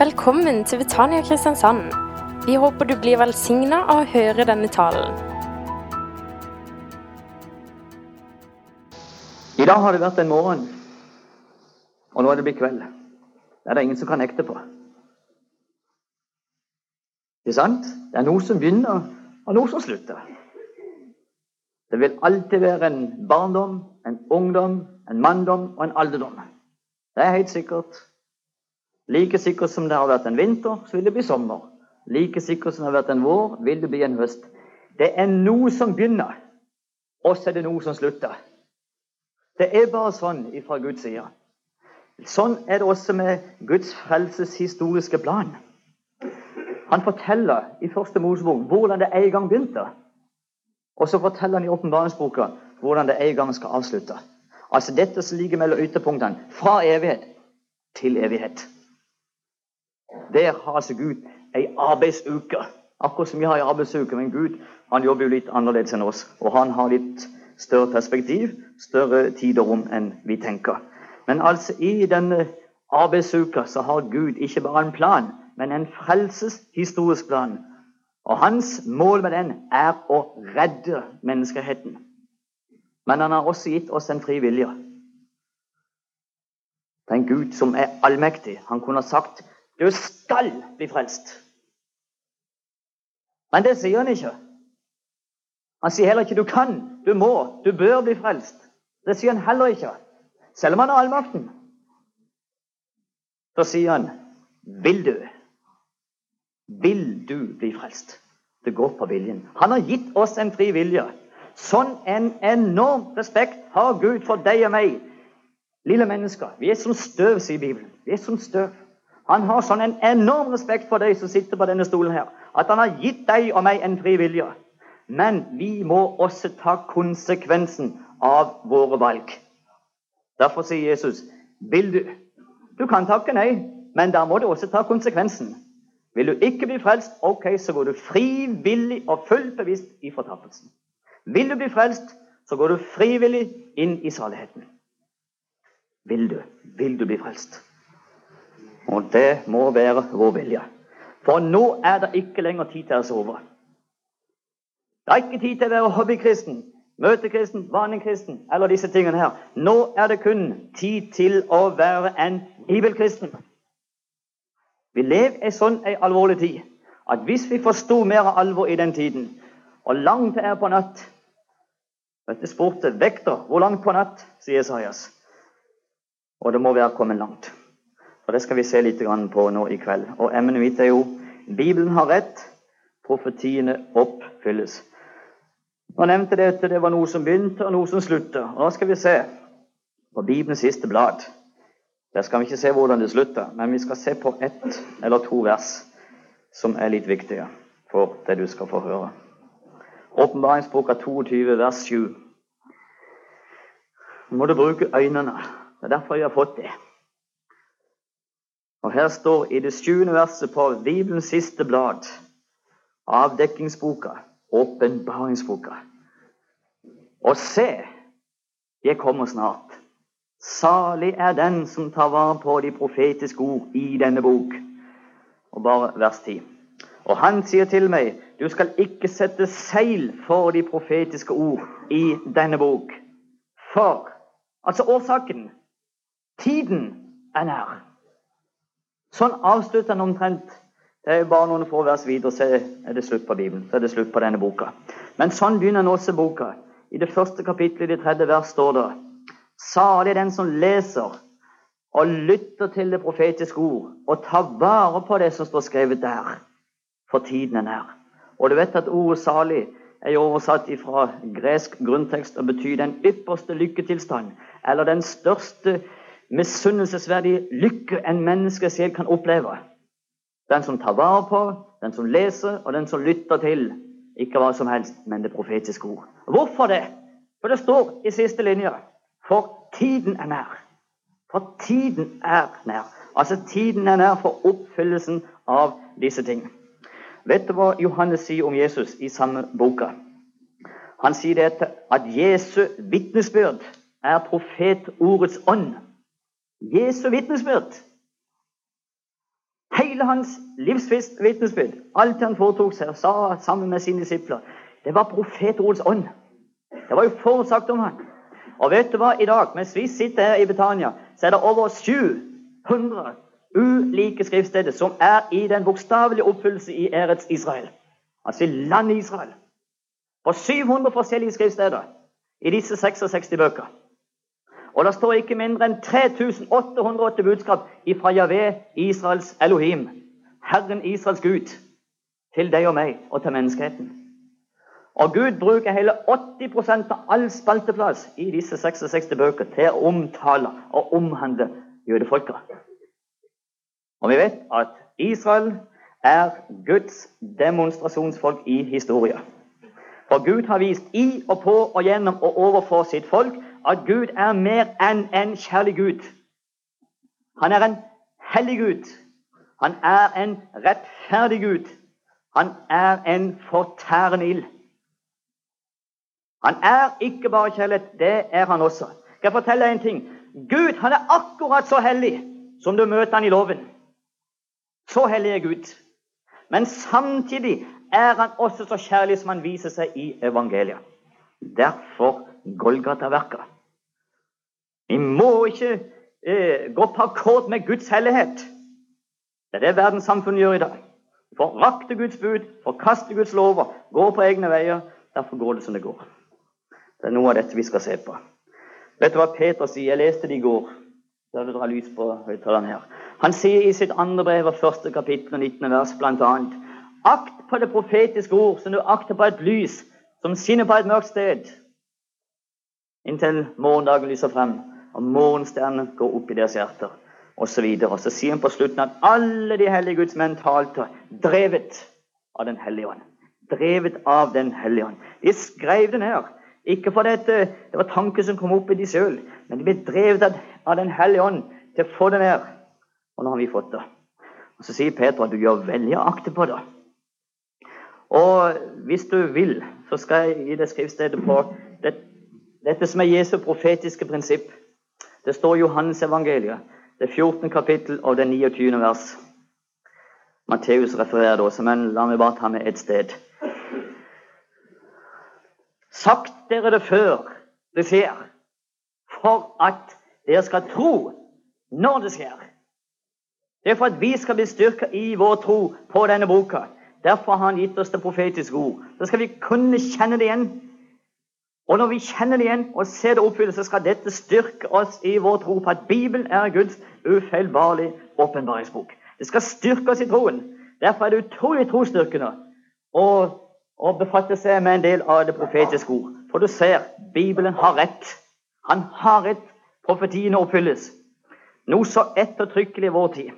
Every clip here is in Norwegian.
Velkommen til Betania Kristiansand. Vi håper du blir velsigna av å høre denne talen. I dag har det vært en morgen, og nå er det blitt kveld. Det er det ingen som kan nekte på. Ikke sant? Det er noe som begynner, og noe som slutter. Det vil alltid være en barndom, en ungdom, en manndom og en alderdom. Det er helt sikkert. Like sikkert som det har vært en vinter, så vil det bli sommer. Like sikkert som det har vært en vår, vil det bli en høst. Det er noe som begynner, og så er det noe som slutter. Det er bare sånn fra Guds side. Sånn er det også med Guds frelseshistoriske plan. Han forteller i første Mosebok hvordan det en gang begynte. Og så forteller han i åpenbaringsboka hvordan det en gang skal avslutte. Altså dette som ligger mellom ytterpunktene. Fra evighet til evighet. Der har altså Gud ei arbeidsuke. Akkurat som vi har ei arbeidsuke. Men Gud han jobber jo litt annerledes enn oss. Og han har litt større perspektiv, større tid og rom enn vi tenker. Men altså i denne arbeidsuka så har Gud ikke bare en plan, men en frelseshistorisk plan. Og hans mål med den er å redde menneskeheten. Men han har også gitt oss en fri vilje. Det er en Gud som er allmektig. Han kunne ha sagt du skal bli frelst. Men det sier han ikke. Han sier heller ikke du kan, du må, du bør bli frelst. Det sier han heller ikke, selv om han har allmakten. Så sier han vil du? Vil du bli frelst? Det går på viljen. Han har gitt oss en fri vilje. Sånn en enorm respekt har Gud for deg og meg, lille mennesker. Vi er som støv, sier Bibelen. Vi er som støv. Han har sånn en enorm respekt for deg som sitter på denne stolen her, at han har gitt deg og meg en fri vilje. Men vi må også ta konsekvensen av våre valg. Derfor sier Jesus, vil du Du kan takke nei, men da må du også ta konsekvensen. Vil du ikke bli frelst, ok, så går du frivillig og fullt bevisst i fortapelsen. Vil du bli frelst, så går du frivillig inn i saligheten. Vil du? Vil du bli frelst? Og det må være vår vilje. For nå er det ikke lenger tid til å sove. Det er ikke tid til å være hobbykristen, møtekristen, vanekristen eller disse tingene her. Nå er det kun tid til å være en bibelkristen. Vi lever i sånn ei alvorlig tid at hvis vi forsto mer alvor i den tiden, og langt det er på natt Dette spurte vekter hvor langt på natt, sier Sajas. Og det må være kommet langt. Og Det skal vi se litt på nå i kveld. Og Emnet mitt er jo Bibelen har rett, profetiene oppfylles. Nå nevnte dette, det var noe som begynte, og noe som slutta. Da skal vi se på Bibelens siste blad. Der skal vi ikke se hvordan det slutter, men vi skal se på ett eller to vers som er litt viktige for det du skal få høre. Åpenbaringsboka 22, vers 7. Nå må du bruke øynene. Det er derfor jeg har fått det. Og Her står i det sjuende verset på Bibelens siste blad, avdekkingsboka, åpenbaringsboka. Og se, jeg kommer snart. Salig er den som tar vare på de profetiske ord i denne bok. Og bare vers 10. Og han sier til meg, du skal ikke sette seil for de profetiske ord i denne bok. For Altså årsaken. Tiden er nær. Sånn avslutter han omtrent. Det er jo bare noen få vers videre, så er det slutt på Bibelen. Så er det slutt på denne boka. Men sånn begynner han også boka. I det første kapittelet, i det tredje vers, står det Salig den som leser og lytter til det profetiske ord, og tar vare på det som står skrevet der, for tiden er nær. Og du vet at ordet 'salig' er jo oversatt fra gresk grunntekst og betyr den ypperste lykketilstand, eller den største misunnelsesverdig lykke en menneskesjel kan oppleve. Den som tar vare på, den som leser, og den som lytter til ikke hva som helst, men det profetiske ord. Hvorfor det? For det står i siste linje For tiden er nær. For tiden er nær. Altså tiden er nær for oppfyllelsen av disse ting. Vet du hva Johannes sier om Jesus i samme boka? Han sier dette at Jesu vitnesbyrd er profetordets ånd. Jesu vitnesbyrd. Hele hans livsvitnesbyrd, alt han foretok seg og sa sammen med sine disipler, det var profetordets ånd. Det var jo forutsagt om han. Og vet du hva? I dag, mens vi sitter her i Betania, så er det over 700 ulike skriftsteder som er i den bokstavelige oppfyllelse i Erets Israel. Altså i landet Israel. På 700 forskjellige skriftsteder i disse 66 bøker. Og det står ikke mindre enn 3808 budskap fra Javé, Israels Elohim, Herren Israels Gud, til deg og meg og til menneskeheten. Og Gud bruker hele 80% av all spalteplass i disse 66 bøker til å omtale og omhandle jødefolket. Og vi vet at Israel er Guds demonstrasjonsfolk i historien. For Gud har vist i og på og gjennom og overfor sitt folk at Gud er mer enn en kjærlig Gud. Han er en hellig Gud. Han er en rettferdig Gud. Han er en fortærende ild. Han er ikke bare kjærlighet, det er han også. Skal jeg fortelle deg en ting? Gud han er akkurat så hellig som du møter han i loven. Så hellig er Gud. Men samtidig er han også så kjærlig som han viser seg i evangeliet. Derfor Golgata-verka. Vi må ikke eh, gå på akkord med Guds hellighet. Det er det verdenssamfunnet gjør i dag. Forakter Guds bud, forkaster Guds lover, gå på egne veier. Derfor går det som det går. Det er noe av dette vi skal se på. Vet du hva Peter sier? Jeg leste det i går. Da du drar lys på høyttaleren her. Han sier i sitt andre brev og første kapittel og 19. vers bl.a.: Akt på det profetiske ord som du akter på et lys som skinner på et mørkt sted, inntil morgendagen lyser frem og morgenstjernen går opp i deres hjerter, osv. Og, så sier han på slutten at alle de hellige Guds menn talte drevet av Den hellige ånd. Drevet av Den hellige ånd. De skrev det ned. Ikke fordi det var tanker som kom opp i de sjøl, men de ble drevet av Den hellige ånd til å få det ned. Og nå har vi fått det. Og Så sier Peter at du gjør veldig akte på det. Og hvis du vil, så skal jeg gi deg skriftstedet på det, dette som er Jesu profetiske prinsipp. Det står i Johannes evangeliet, det 14. kapittel og det 29. vers. Matteus refererer det også, men la meg bare ta med et sted. Sagt dere det før det skjer, for at dere skal tro når det skjer. Det er for at vi skal bli styrka i vår tro på denne boka. Derfor har han gitt oss det profetiske ord. Da skal vi kunne kjenne det igjen. Og når vi kjenner det igjen og ser det oppfylles, så skal dette styrke oss i vår tro på at Bibelen er Guds ufeilbarlige åpenbaringsbok. Det skal styrke oss i troen. Derfor er det utrolig trosstyrkende å, å befatte seg med en del av det profetiske ord. For du ser, Bibelen har rett. Han har rett. Profetiene oppfylles. Noe så ettertrykkelig i vår tid.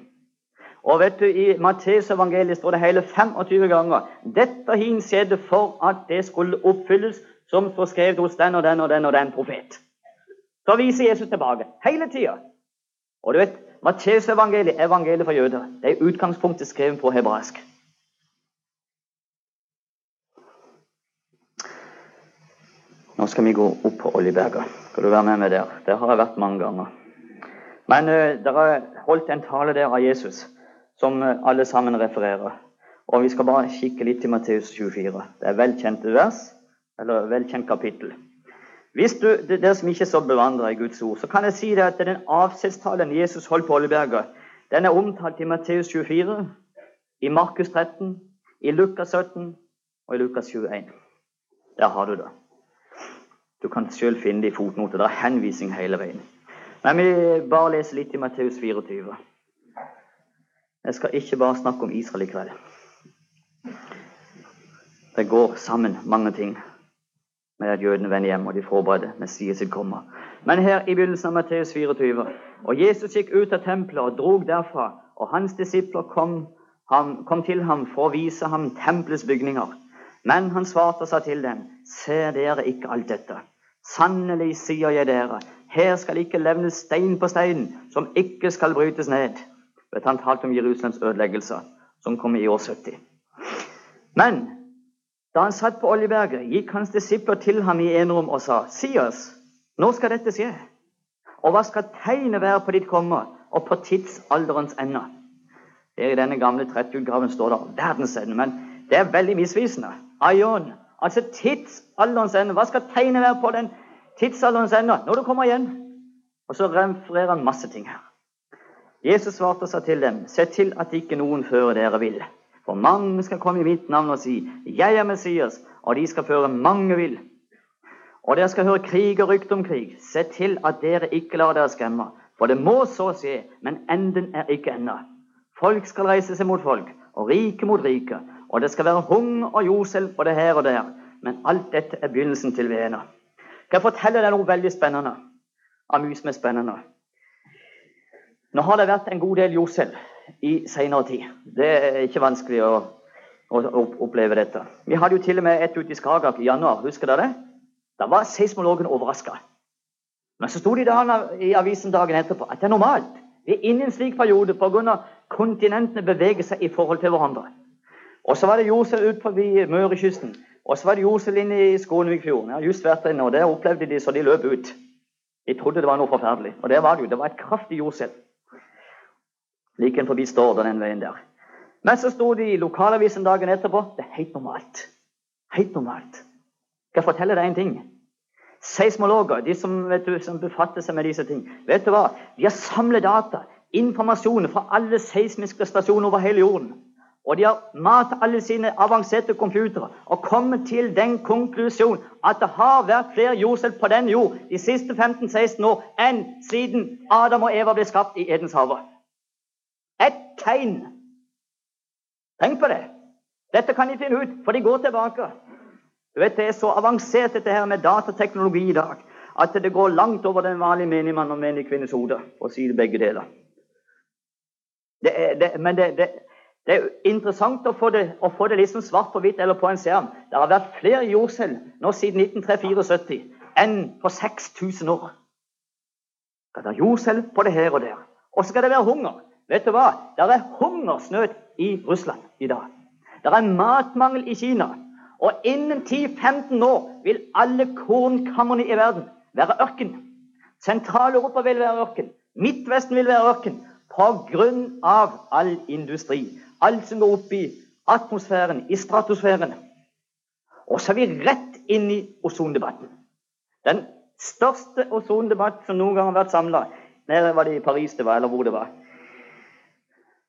Og vet du, I Matteus evangeliet står det hele 25 ganger dette hin skjedde for at det skulle oppfylles, som står skrevet hos den og den og den og den profet. Så viser Jesus tilbake hele tida. Og du vet, Matteus evangeliet er evangeliet for jøder. Det er utgangspunktet skrevet på hebraisk. Nå skal vi gå opp på Oljeberget. Skal du være med meg der? Der har jeg vært mange ganger. Men uh, det er holdt en tale der av Jesus som uh, alle sammen refererer. Og vi skal bare kikke litt til Matteus 24. Det er velkjente vers, eller velkjent kapittel. Hvis du, Dere som ikke er så bevandra i Guds ord, så kan jeg si det at den avskjedstalen Jesus holdt på oljeberget den er omtalt i Matteus 24, i Markus 13, i Lukas 17 og i Lukas 21. Der har du det. Du kan sjøl finne det i fotnoter. Det er henvisning hele veien. Men vi bare leser litt i Matteus 24. Jeg skal ikke bare snakke om Israel i kveld. Det går sammen mange ting med at jødene vender hjem og de forbereder Messias sitt kommer. Men her i begynnelsen av Matteus 24 Og Jesus gikk ut av tempelet og drog derfra, og hans disipler kom, ham, kom til ham for å vise ham tempelets bygninger. Men han svarte og sa til dem, ser dere ikke alt dette? Sannelig sier jeg dere, her skal ikke levnes stein på stein som ikke skal brytes ned. Vet Han talte om Jerusalems ødeleggelser, som kom i år 70. Men da han satt på Oljeberget, gikk hans disipler til ham i enerom og sa, Si oss, når skal dette skje? Og hva skal tegnet være på ditt komme og på tidsalderens ende? Der I denne gamle trettutgaven står det 'verdensende', men det er veldig misvisende. Aion, altså tidsalderens ende. Hva skal tegnet være på den tidsalderens ende? Når du kommer igjen. Og så refererer han masse ting her. Jesus svarte og sa til dem, se til at ikke noen fører dere vill. For mange skal komme i mitt navn og si, jeg er Messias, og de skal føre mange vill. Og dere skal høre krig og rykte om krig. Se til at dere ikke lar dere skremme. For det må så skje, men enden er ikke ennå. Folk skal reise seg mot folk, og rike mot rike. Og det skal være hunger og jordskjelv både her og der. Men alt dette er begynnelsen til veene. Kan jeg fortelle deg noe veldig spennende? Som er spennende. Nå har det vært en god del jordskjelv i senere tid. Det er ikke vanskelig å, å, oppleve dette. Vi hadde jo til og med et ute i Skagerrak i januar. Husker dere det? Da var seismologen overraska. Men så sto det i avisen dagen etterpå at det er normalt. Vi er inne i en slik periode pga. kontinentene beveger seg i forhold til hverandre. Og så var det jordskjelv ut Mørekysten. Og så var det jordskjelv inne i Skånevikfjorden. Jeg har just vært der inne, og der opplevde de så de løp ut. De trodde det var noe forferdelig. Og det var det jo. Det var et kraftig jordskjelv. Like forbi Stord den veien der. Men så sto det i lokalavisen dagen etterpå det er helt normalt. Helt normalt. Skal fortelle deg en ting? Seismologer, de som, du, som, befatter seg med disse ting, vet du hva? de har samlet data, informasjon fra alle seismiske stasjoner over hele jorden. Og de har matet alle sine avanserte computere og kommet til den konklusjon at det har vært flere jordskjelv på den jord de siste 15-16 år enn siden Adam og Eva ble skapt i Edens hage. Et tegn! Tenk på det! Dette kan de finne ut, for de går tilbake. Du vet, Det er så avansert dette her med datateknologi i dag at det går langt over den vanlige menigmann og menig kvinnes hode, for å si det begge deler. Det er, det, men det, det, det, er interessant å få, å få det, liksom svart på hvitt eller på en skjerm. Det har vært flere jordskjelv nå siden 1974 enn på 6000 år. Det er jordskjelv på det her og der. Og så skal det være hunger. Vet du hva? Det er hungersnød i Russland i dag. Det er matmangel i Kina. Og innen 10-15 år vil alle kornkamrene i verden være ørken. Sentral-Europa vil være ørken. Midtvesten vil være ørken pga. all industri. Alt som går opp i atmosfæren, i stratosfæren. Og så er vi rett inn i ozondebatten. Den største ozondebatt som noen gang har vært samla. Nede var det i Paris det var, eller hvor det var.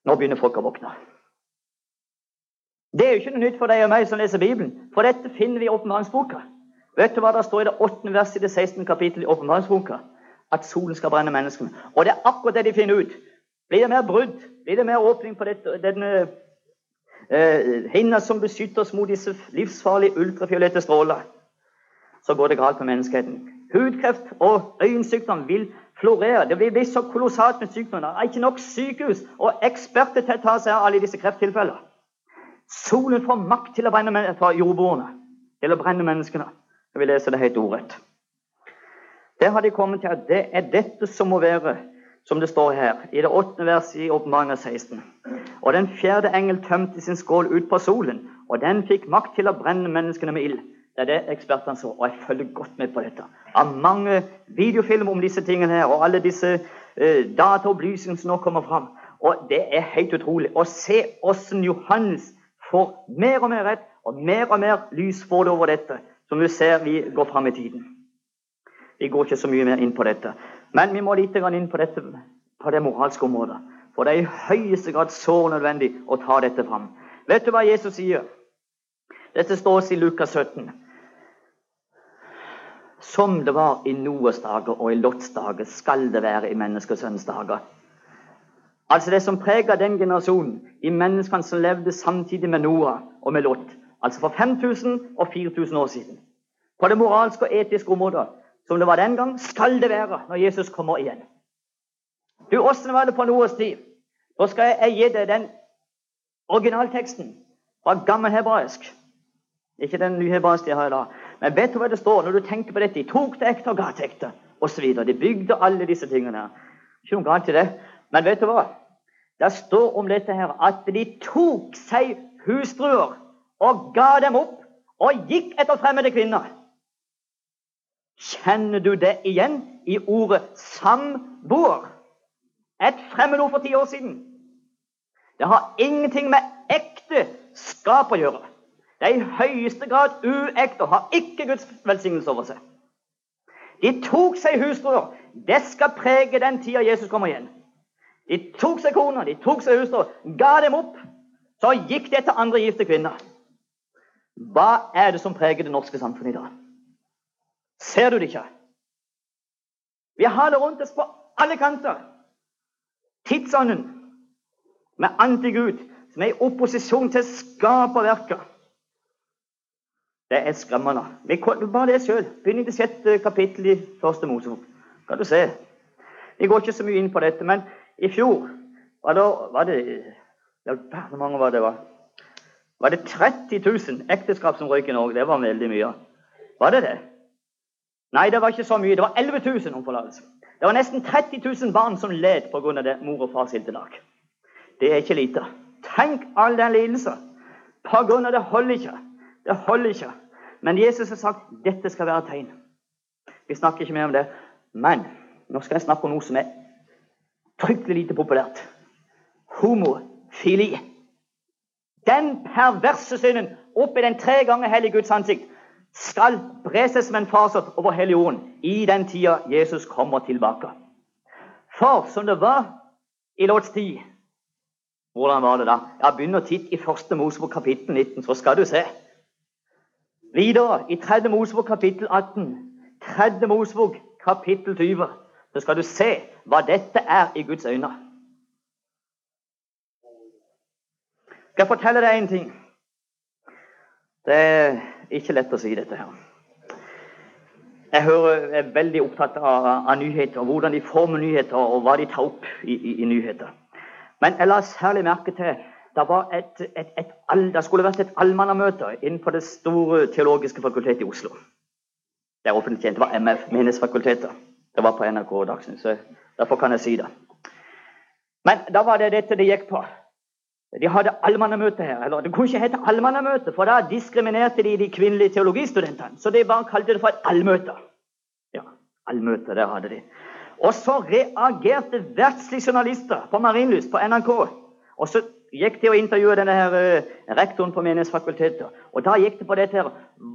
Nå begynner folk å våkne. Det er jo ikke noe nytt for deg og meg som leser Bibelen, for dette finner vi i åpenbaringsboka. Vet du hva det står i det 8. verset i det 16. kapittelet i åpenbaringsboka? At solen skal brenne menneskene. Og det er akkurat det de finner ut. Blir det mer brudd, blir det mer åpning på dette, denne eh, hinna som beskytter oss mot disse livsfarlige ultrafiolette stråler, så går det galt med menneskeheten. Hudkreft og øyensykdom vil florere. Det blir så kolossalt med sykdommer. Det er ikke nok sykehus og eksperter til å ta seg av alle disse krefttilfellene. Solen får makt til å brenne fra jordbordene, til å brenne menneskene. Jeg vil lese det helt ordrett. Det har de kommet til at det er dette som må være, som det står her, i det åttende verset i Åpenbaringen 16. Og den fjerde engel tømte sin skål ut på solen, og den fikk makt til å brenne menneskene med ild. Det er det ekspertene så, og jeg følger godt med på dette. Av mange videofilmer om disse tingene her, og alle disse uh, dataopplysningene som nå kommer fram. Og det er helt utrolig å se åssen Johannes får mer og mer rett, og mer og mer lys får det over dette, som vi ser vi går fram i tiden. Vi går ikke så mye mer inn på dette. Men vi må litt inn på dette på det moralske området. For det er i høyeste grad så nødvendig å ta dette fram. Vet du hva Jesus sier? Dette står i Lukas 17. Som det var i Noas dager og i Lots dager, skal det være i menneskesønnens dager. Altså det som preger den generasjonen, i menneskene som levde samtidig med Noah og med Lot. Altså for 5000 og 4000 år siden. På det moralske og etiske området, som det var den gang, skal det være når Jesus kommer igjen. Du, Åssen var det på Noas tid? Da skal jeg gi deg den originalteksten fra gammel hebraisk. Ikke den nyhebraiske jeg har i dag. Men vet du hva det står når du tenker på dette? De tok det ekte og ga det ekte, osv. De bygde alle disse tingene. Ikke noe galt i det. Men vet du hva? Det står om dette her at de tok seg hustruer og ga dem opp og gikk etter fremmede kvinner. Kjenner du det igjen i ordet samboer? Et fremmedord for ti år siden. Det har ingenting med ekte skap å gjøre. Det er i høyeste grad uekte og har ikke Guds velsignelse over seg. De tok seg hustruer. Det skal prege den tida Jesus kommer igjen. De tok seg koner, de tok seg hustruer, ga dem opp. Så gikk det til andre gifte kvinner. Hva er det som preger det norske samfunnet i dag? Ser du det ikke? Vi har det rundt oss på alle kanter. Tidsånden med antigud som er i opposisjon til skaperverket. Det er skremmende. Vi bare det sjøl. Begynn i det sjette kapittel i første Mosebok. Kan du se. Vi går ikke så mye inn på dette, men i fjor var det, var det Hvor mange var det? Var? var det 30 000 ekteskap som røyk i Norge? Det var veldig mye. Var det det? Nei, det var ikke så mye. Det var 11 000 om forlatelse. Det var nesten 30 000 barn som led pga. det mor og far skilte lag. Det er ikke lite. Tenk all den lidelse. Pga. det holder ikke. Det holder ikke. Men Jesus har sagt dette skal være tegn. Vi snakker ikke mer om det. Men nå skal jeg snakke om noe som er fryktelig lite populært. Homofili. Den perverse synden oppi den tre ganger hellige Guds ansikt skal bre seg som en farsott over hele jorden i den tida Jesus kommer tilbake. For som det var i Låts tid Hvordan var det da? Ja, Begynn å titte i første Mosebok kapittel 19, så skal du se. Videre i 3. Mosebok kapittel 18, 3. Mosebok kapittel 20, så skal du se hva dette er i Guds øyne. Skal jeg fortelle deg en ting? Det er ikke lett å si dette her. Jeg hører, er veldig opptatt av, av nyheter, og hvordan de former nyheter, og hva de tar opp i, i, i nyheter. Men jeg la særlig merke til det, et, et, et, det skulle vært et allmannamøte innenfor det store teologiske fakultetet i Oslo. Det er offentlig kjent. Det var MF, Menighetsfakultetet. Det var på NRK Dagsnytt, så derfor kan jeg si det. Men da var det dette det gikk på. De hadde allmannamøte her. eller Det kunne ikke hete allmannamøte, for da diskriminerte de de kvinnelige teologistudentene. Så de bare kalte det for et allmøte. Ja, allmøte, der hadde de. Og så reagerte verdslige journalister på Marienlyst på NRK. Og så gikk til å intervjue denne her, uh, rektoren på Menighetsfakultetet. Og da gikk det på dette her,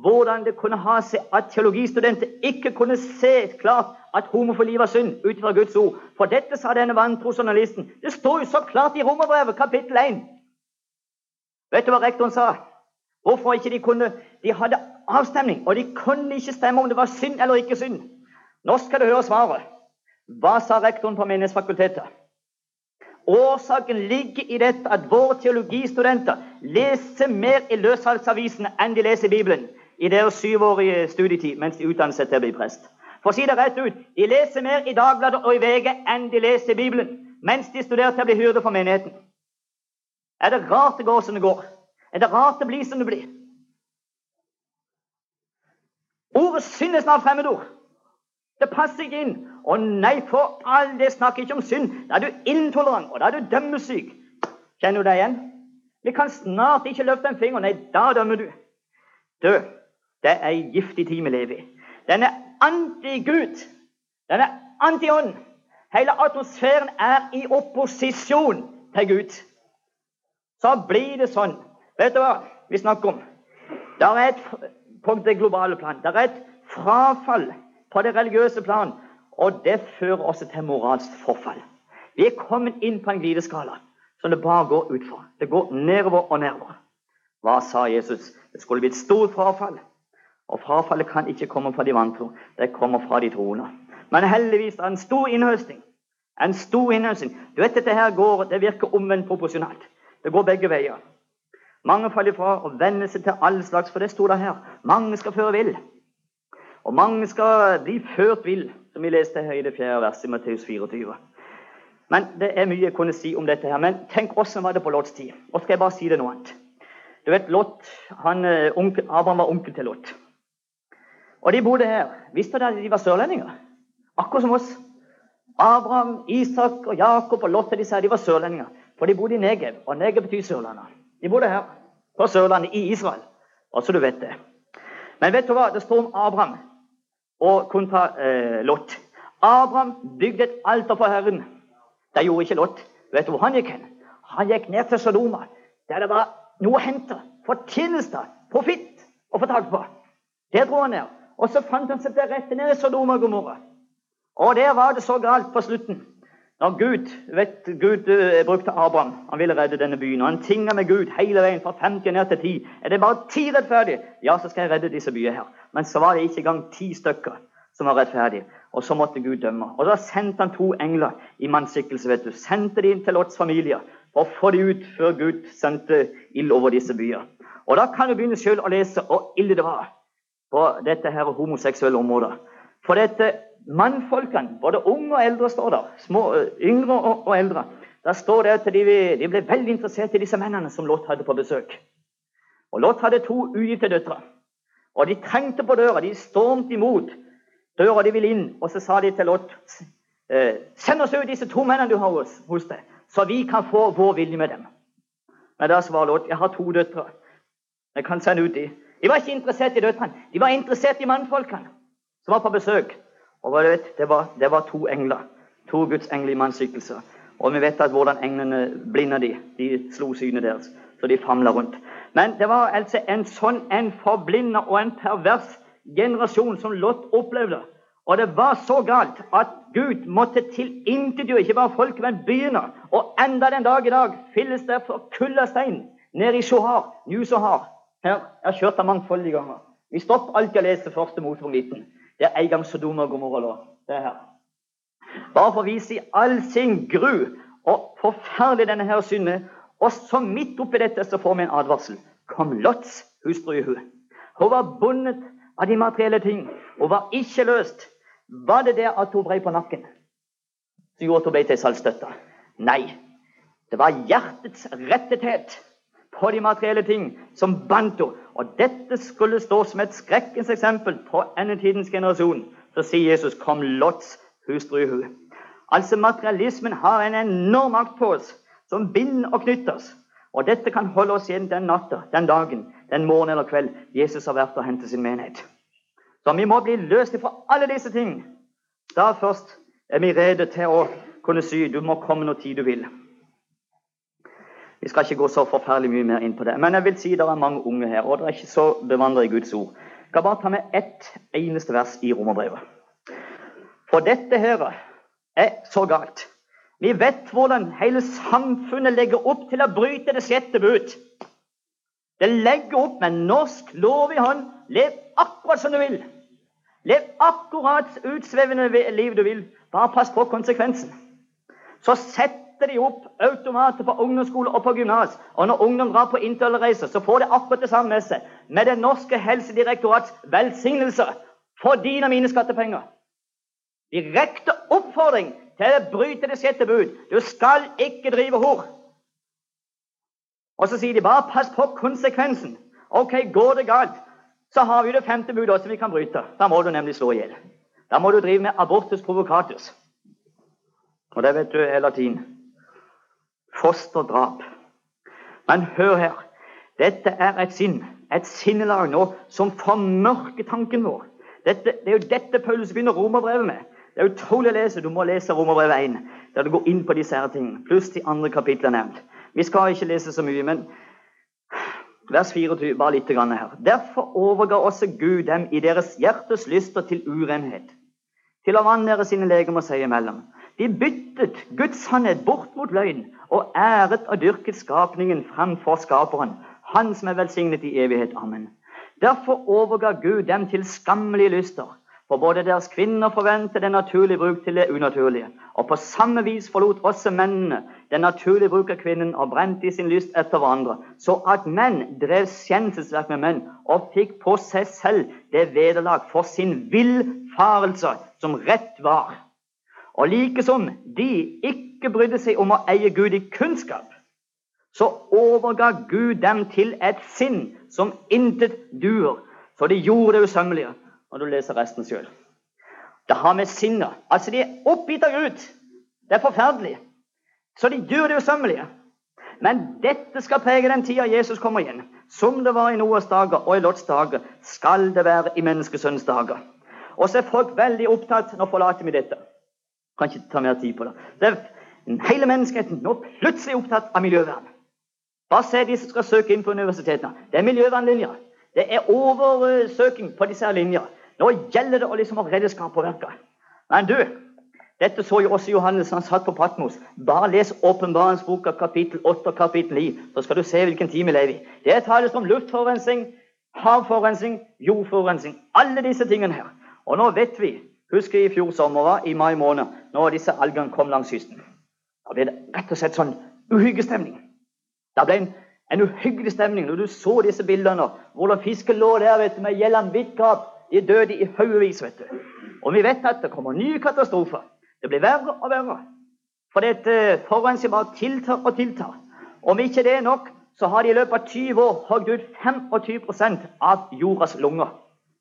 hvordan det kunne ha seg at teologistudenter ikke kunne se klart at homofili var synd ut fra Guds ord. For dette sa denne vantro journalisten. Det står jo så klart i Romerbrevet, kapittel 1. Vet du hva rektoren sa? Hvorfor ikke de kunne De hadde avstemning, og de kunne ikke stemme om det var synd eller ikke synd. Nå skal du høre svaret. Hva sa rektoren på Menighetsfakultetet? Årsaken ligger i dette at våre teologistudenter leser mer i løssalgsavisene enn de leser Bibelen i deres syvårige studietid mens de utdanner seg til å bli prest. For å si det rett ut de leser mer i Dagbladet og i VG enn de leser Bibelen mens de studerer til å bli hyrde for menigheten. Er det rart det går som det går? Er det rart det blir som det blir? Ordet synd er snart fremmedord. Det passer ikke inn. Å nei, for all det snakker ikke om synd. Da er du intolerant, og da er du dømmesyk. Kjenner du deg igjen? Vi kan snart ikke løfte en finger. Nei, da dømmer du. Du, det er ei giftig tid vi lever i. Den er anti-Gud. Den er anti-ånd. Hele atmosfæren er i opposisjon til Gud. Så blir det sånn. Vet du hva vi snakker om? Det er et, på det globale plan. Det er et frafall på det religiøse plan og det fører også til moralsk forfall. Vi er kommet inn på en glideskala som det bare går utfor. Det går nedover og nedover. Hva sa Jesus? Det skulle bli et stort frafall. Og frafallet kan ikke komme fra de vantro. Det kommer fra de troende. Men heldigvis er det en stor innhøsting. En stor innhøsting. Du vet dette her går, Det virker omvendt proporsjonalt. Det går begge veier. Mange faller fra og venner seg til all slags, for det sto det her. Mange skal føre vill. Og mange skal bli ført vill som vi leste her i det fjerde verset i Matteus 24. Men Det er mye jeg kunne si om dette. her, Men tenk åssen var det på Lots tid. Og skal jeg bare si det noe annet. Du vet, Lot, han, eh, onkel, Abraham var onkel til Lot. Og de bodde her. Visste dere at de var sørlendinger? Akkurat som oss. Abraham, Isak og Jakob og Lot disse her, de var sørlendinger. For de bodde i Negev. Og Negev betyr Sørlandet. De bodde her, på Sørlandet, i Israel. Og så du vet det. Men vet du hva? Det står om Abraham og kontra eh, Lot. Abraham bygde et alter for Herren. Det gjorde ikke Lot. Vet du hvor han gikk hen? Han gikk ned til Sodoma, der det var noe å hente. Fortjeneste, profitt, å få tak på. Der dro han ned. Og så fant han seg til rette ned i Sodoma og Gomorra. Og der var det så galt på slutten. Når Gud vet, Gud uh, brukte Abraham, han ville redde denne byen. og Han tinga med Gud hele veien fra 50 ned til 10. Er det bare ti rettferdige? Ja, så skal jeg redde disse byene her. Men så var det ikke engang ti stykker som var rettferdige. Og så måtte Gud dømme. Og da sendte han to engler i mannsskikkelse. vet du. Sendte de inn til Lots familier for å få de ut før Gud sendte ild over disse byer. Og da kan du begynne selv å lese hvor ille det var på dette her homoseksuelle området. For dette mannfolkene, både unge og eldre, står der. Små, yngre og, og eldre. Der står det at de, de, ble veldig interessert i disse mennene som Lot hadde på besøk. Og Lot hadde to ugifte døtre. Og de trengte på døra. De stormte imot døra de ville inn. Og så sa de til Lot eh, Send oss ut disse to mennene du har hos, hos deg, så vi kan få vår vilje med dem. Men da svarer Lot jeg har to døtre. Jeg kan sende ut de. De var ikke interessert i døtrene. De var interessert i mannfolkene som var på besøk. Og vet, det var, det var to engler. To Guds engler i mannsskikkelse. Og vi vet at hvordan englene blinda de. De slo synet deres, så de famla rundt. Men det var altså en sånn en forblinda og en pervers generasjon som Lot opplevde. Og det var så galt at Gud måtte tilintetgjøre ikke bare folk, men byene. Og enda den dag i dag fylles det for kull av stein nede i Shohar, New Sohar. Her, Jeg har kjørt der mangfoldige ganger. Vi stopper alltid å lese første Mosebok 19. Det er en gang Sodoma og Gomorra. Det er her. Bare for å vise i all sin gru og forferdelig denne her synden Og så midt oppi dette så får vi en advarsel. Kom Lots hustru i hun. Hun var bundet av de materielle ting. Hun var ikke løst. Var det det at hun brei på nakken som gjorde at hun ble til saltstøtta? Nei. Det var hjertets rettethet på de materielle ting som bandt. Og dette skulle stå som et skrekkens eksempel på endetidens generasjon. Så sier Jesus 'Kom Lots hustru i hu'. Altså Materialismen har en enorm makt på oss, som binder og knytter oss. Og dette kan holde oss igjen den natta, den dagen, den morgen eller kveld Jesus har vært og hentet sin menighet. Så vi må bli løst fra alle disse ting. Da først er vi rede til å kunne si 'Du må komme når tid du vil'. Vi skal ikke gå så forferdelig mye mer inn på det. Men jeg vil si det er mange unge her, og dere er ikke så bevandret i Guds ord. Jeg skal bare ta med ett eneste vers i Romerbrevet. For dette her er så galt. Vi vet hvordan hele samfunnet legger opp til å bryte det sjette bud. Det legger opp med norsk lov i hånd. Lev akkurat som du vil. Lev akkurat utsvevende liv du vil. Bare pass på konsekvensen. Så sett setter de opp automater på ungdomsskole og på gymnas. Og når ungdom drar på interrailreiser, så får de akkurat det samme med seg. Med Det norske helsedirektorats velsignelse for dine og mine skattepenger. Direkte oppfordring til å bryte det sjette bud. Du skal ikke drive hor. Og så sier de bare pass på konsekvensen. Ok, går det galt, så har vi det femte budet også vi kan bryte. Da må du nemlig slå i hjel. Da må du drive med abortus provocatus. Og det vet du er latin fosterdrap. Men hør her. Dette er et sinn, et sinnelag nå, som formørker tanken vår. Dette, det er jo dette Paulus begynner romerbrevet med. Det er utrolig å lese. Du må lese Romerbrevet 1, der du går inn på disse her tingene. Pluss de andre kapitlene nevnt. Vi skal ikke lese så mye, men vers 24, bare litt grann her. Derfor overga også Gud dem i deres hjertes lyster til urenhet, til å vanære sine legemer seg imellom. De byttet Guds sannhet bort mot løgn og æret og dyrket skapningen framfor Skaperen, Han som er velsignet i evighet. Amen. Derfor overga Gud dem til skammelige lyster, for både deres kvinner forventet den naturlige bruk til det unaturlige. Og på samme vis forlot også mennene den naturlige bruk av kvinnen og brente i sin lyst etter hverandre, så at menn drev skjenselsverk med menn og fikk på seg selv det vederlag for sin villfarelse som rett var. Og like som de ikke brydde seg om å eie Gud i kunnskap, så overga Gud dem til et sinn som intet duer. Så de gjorde det usømmelige. Og du leser resten sjøl. Det har med sinnet Altså, de er oppgitt av Gud. Det er forferdelig. Så de gjør det usømmelige. Men dette skal prege den tida Jesus kommer igjen. Som det var i Noas dager og i Lots dager, skal det være i menneskesønns dager. Og så er folk veldig opptatt Nå forlater vi dette. Kan ikke ta mer tid på det. det hele menneskeheten nå plutselig opptatt av miljøvern. Bare se de som skal søke inn på universitetene. Det er miljøvernlinjer. Det er oversøking på disse her linjer. Nå gjelder det å liksom redde skapverket. Men du, dette så jo også Johannes han satt på Patmos. Bare les Åpenbaringsboka kapittel 8 og kapittel 9, så skal du se hvilken tid vi lever i. Det tales om luftforurensning, havforurensning, jordforurensning. Alle disse tingene her. Og nå vet vi Husker i fjor sommer, i mai måned, når disse algene kom langs kysten. Da ble det rett og slett sånn uhyggestemning. Det ble en, en, uhyggelig stemning når du så disse bildene. Hvordan fisken lå der vet du, med gjeldende hvitt gap. De døde i haugevis. Og vi vet at det kommer nye katastrofer. Det blir verre og verre. For dette forurensningen bare tiltar og tiltar. Om ikke det er nok, så har de i løpet av 20 år hogd ut 25% av jordas lunger.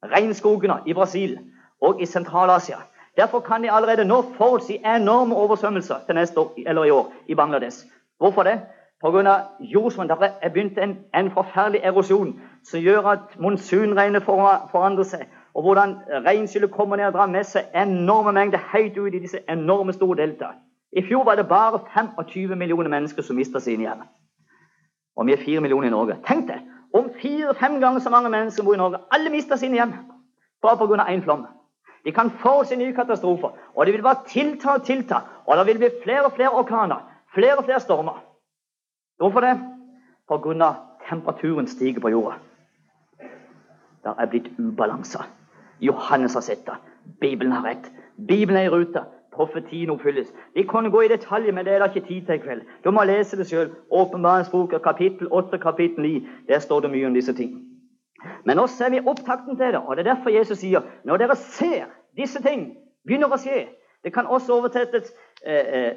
Regnskogene i Brasil og i Sentral-Asia. Derfor kan de allerede nå forutsi enorme oversvømmelser til neste år, eller i år i Bangladesh. Hvorfor det? Pga. jordsmonn. Det er begynt en, en, forferdelig erosjon som gjør at monsunregnet forandrer seg. Og hvordan regnskyllet kommer ned og drar med seg enorme mengder høyt ut i disse enorme store delta. I fjor var det bare 25 millioner mennesker som mista sine hjem. Og vi er fire millioner i Norge. Tenk det! om fire-fem ganger så mange mennesker bor i Norge. Alle mister sine hjem bare pga. én flom. De kan forutse nye katastrofer. Og det vil bare tilta og tilta. Og det vil bli flere og flere orkaner. Flere og flere stormer. Hvorfor det? Pga. temperaturen stiger på jorda. Det er blitt ubalanse. Johannes har sett det. Bibelen har rett. Bibelen er i rute. Profetien oppfylles. Vi kunne gå i detalj, men det er det ikke tid til i kveld. Du må lese det sjøl. Åpenbaringsboka kapittel 8 kapittel 9. Der står det mye om disse ting. Men nå ser vi opptakten til det, og det er derfor Jesus sier når dere ser disse ting begynner å skje Det kan også oversettes eh, eh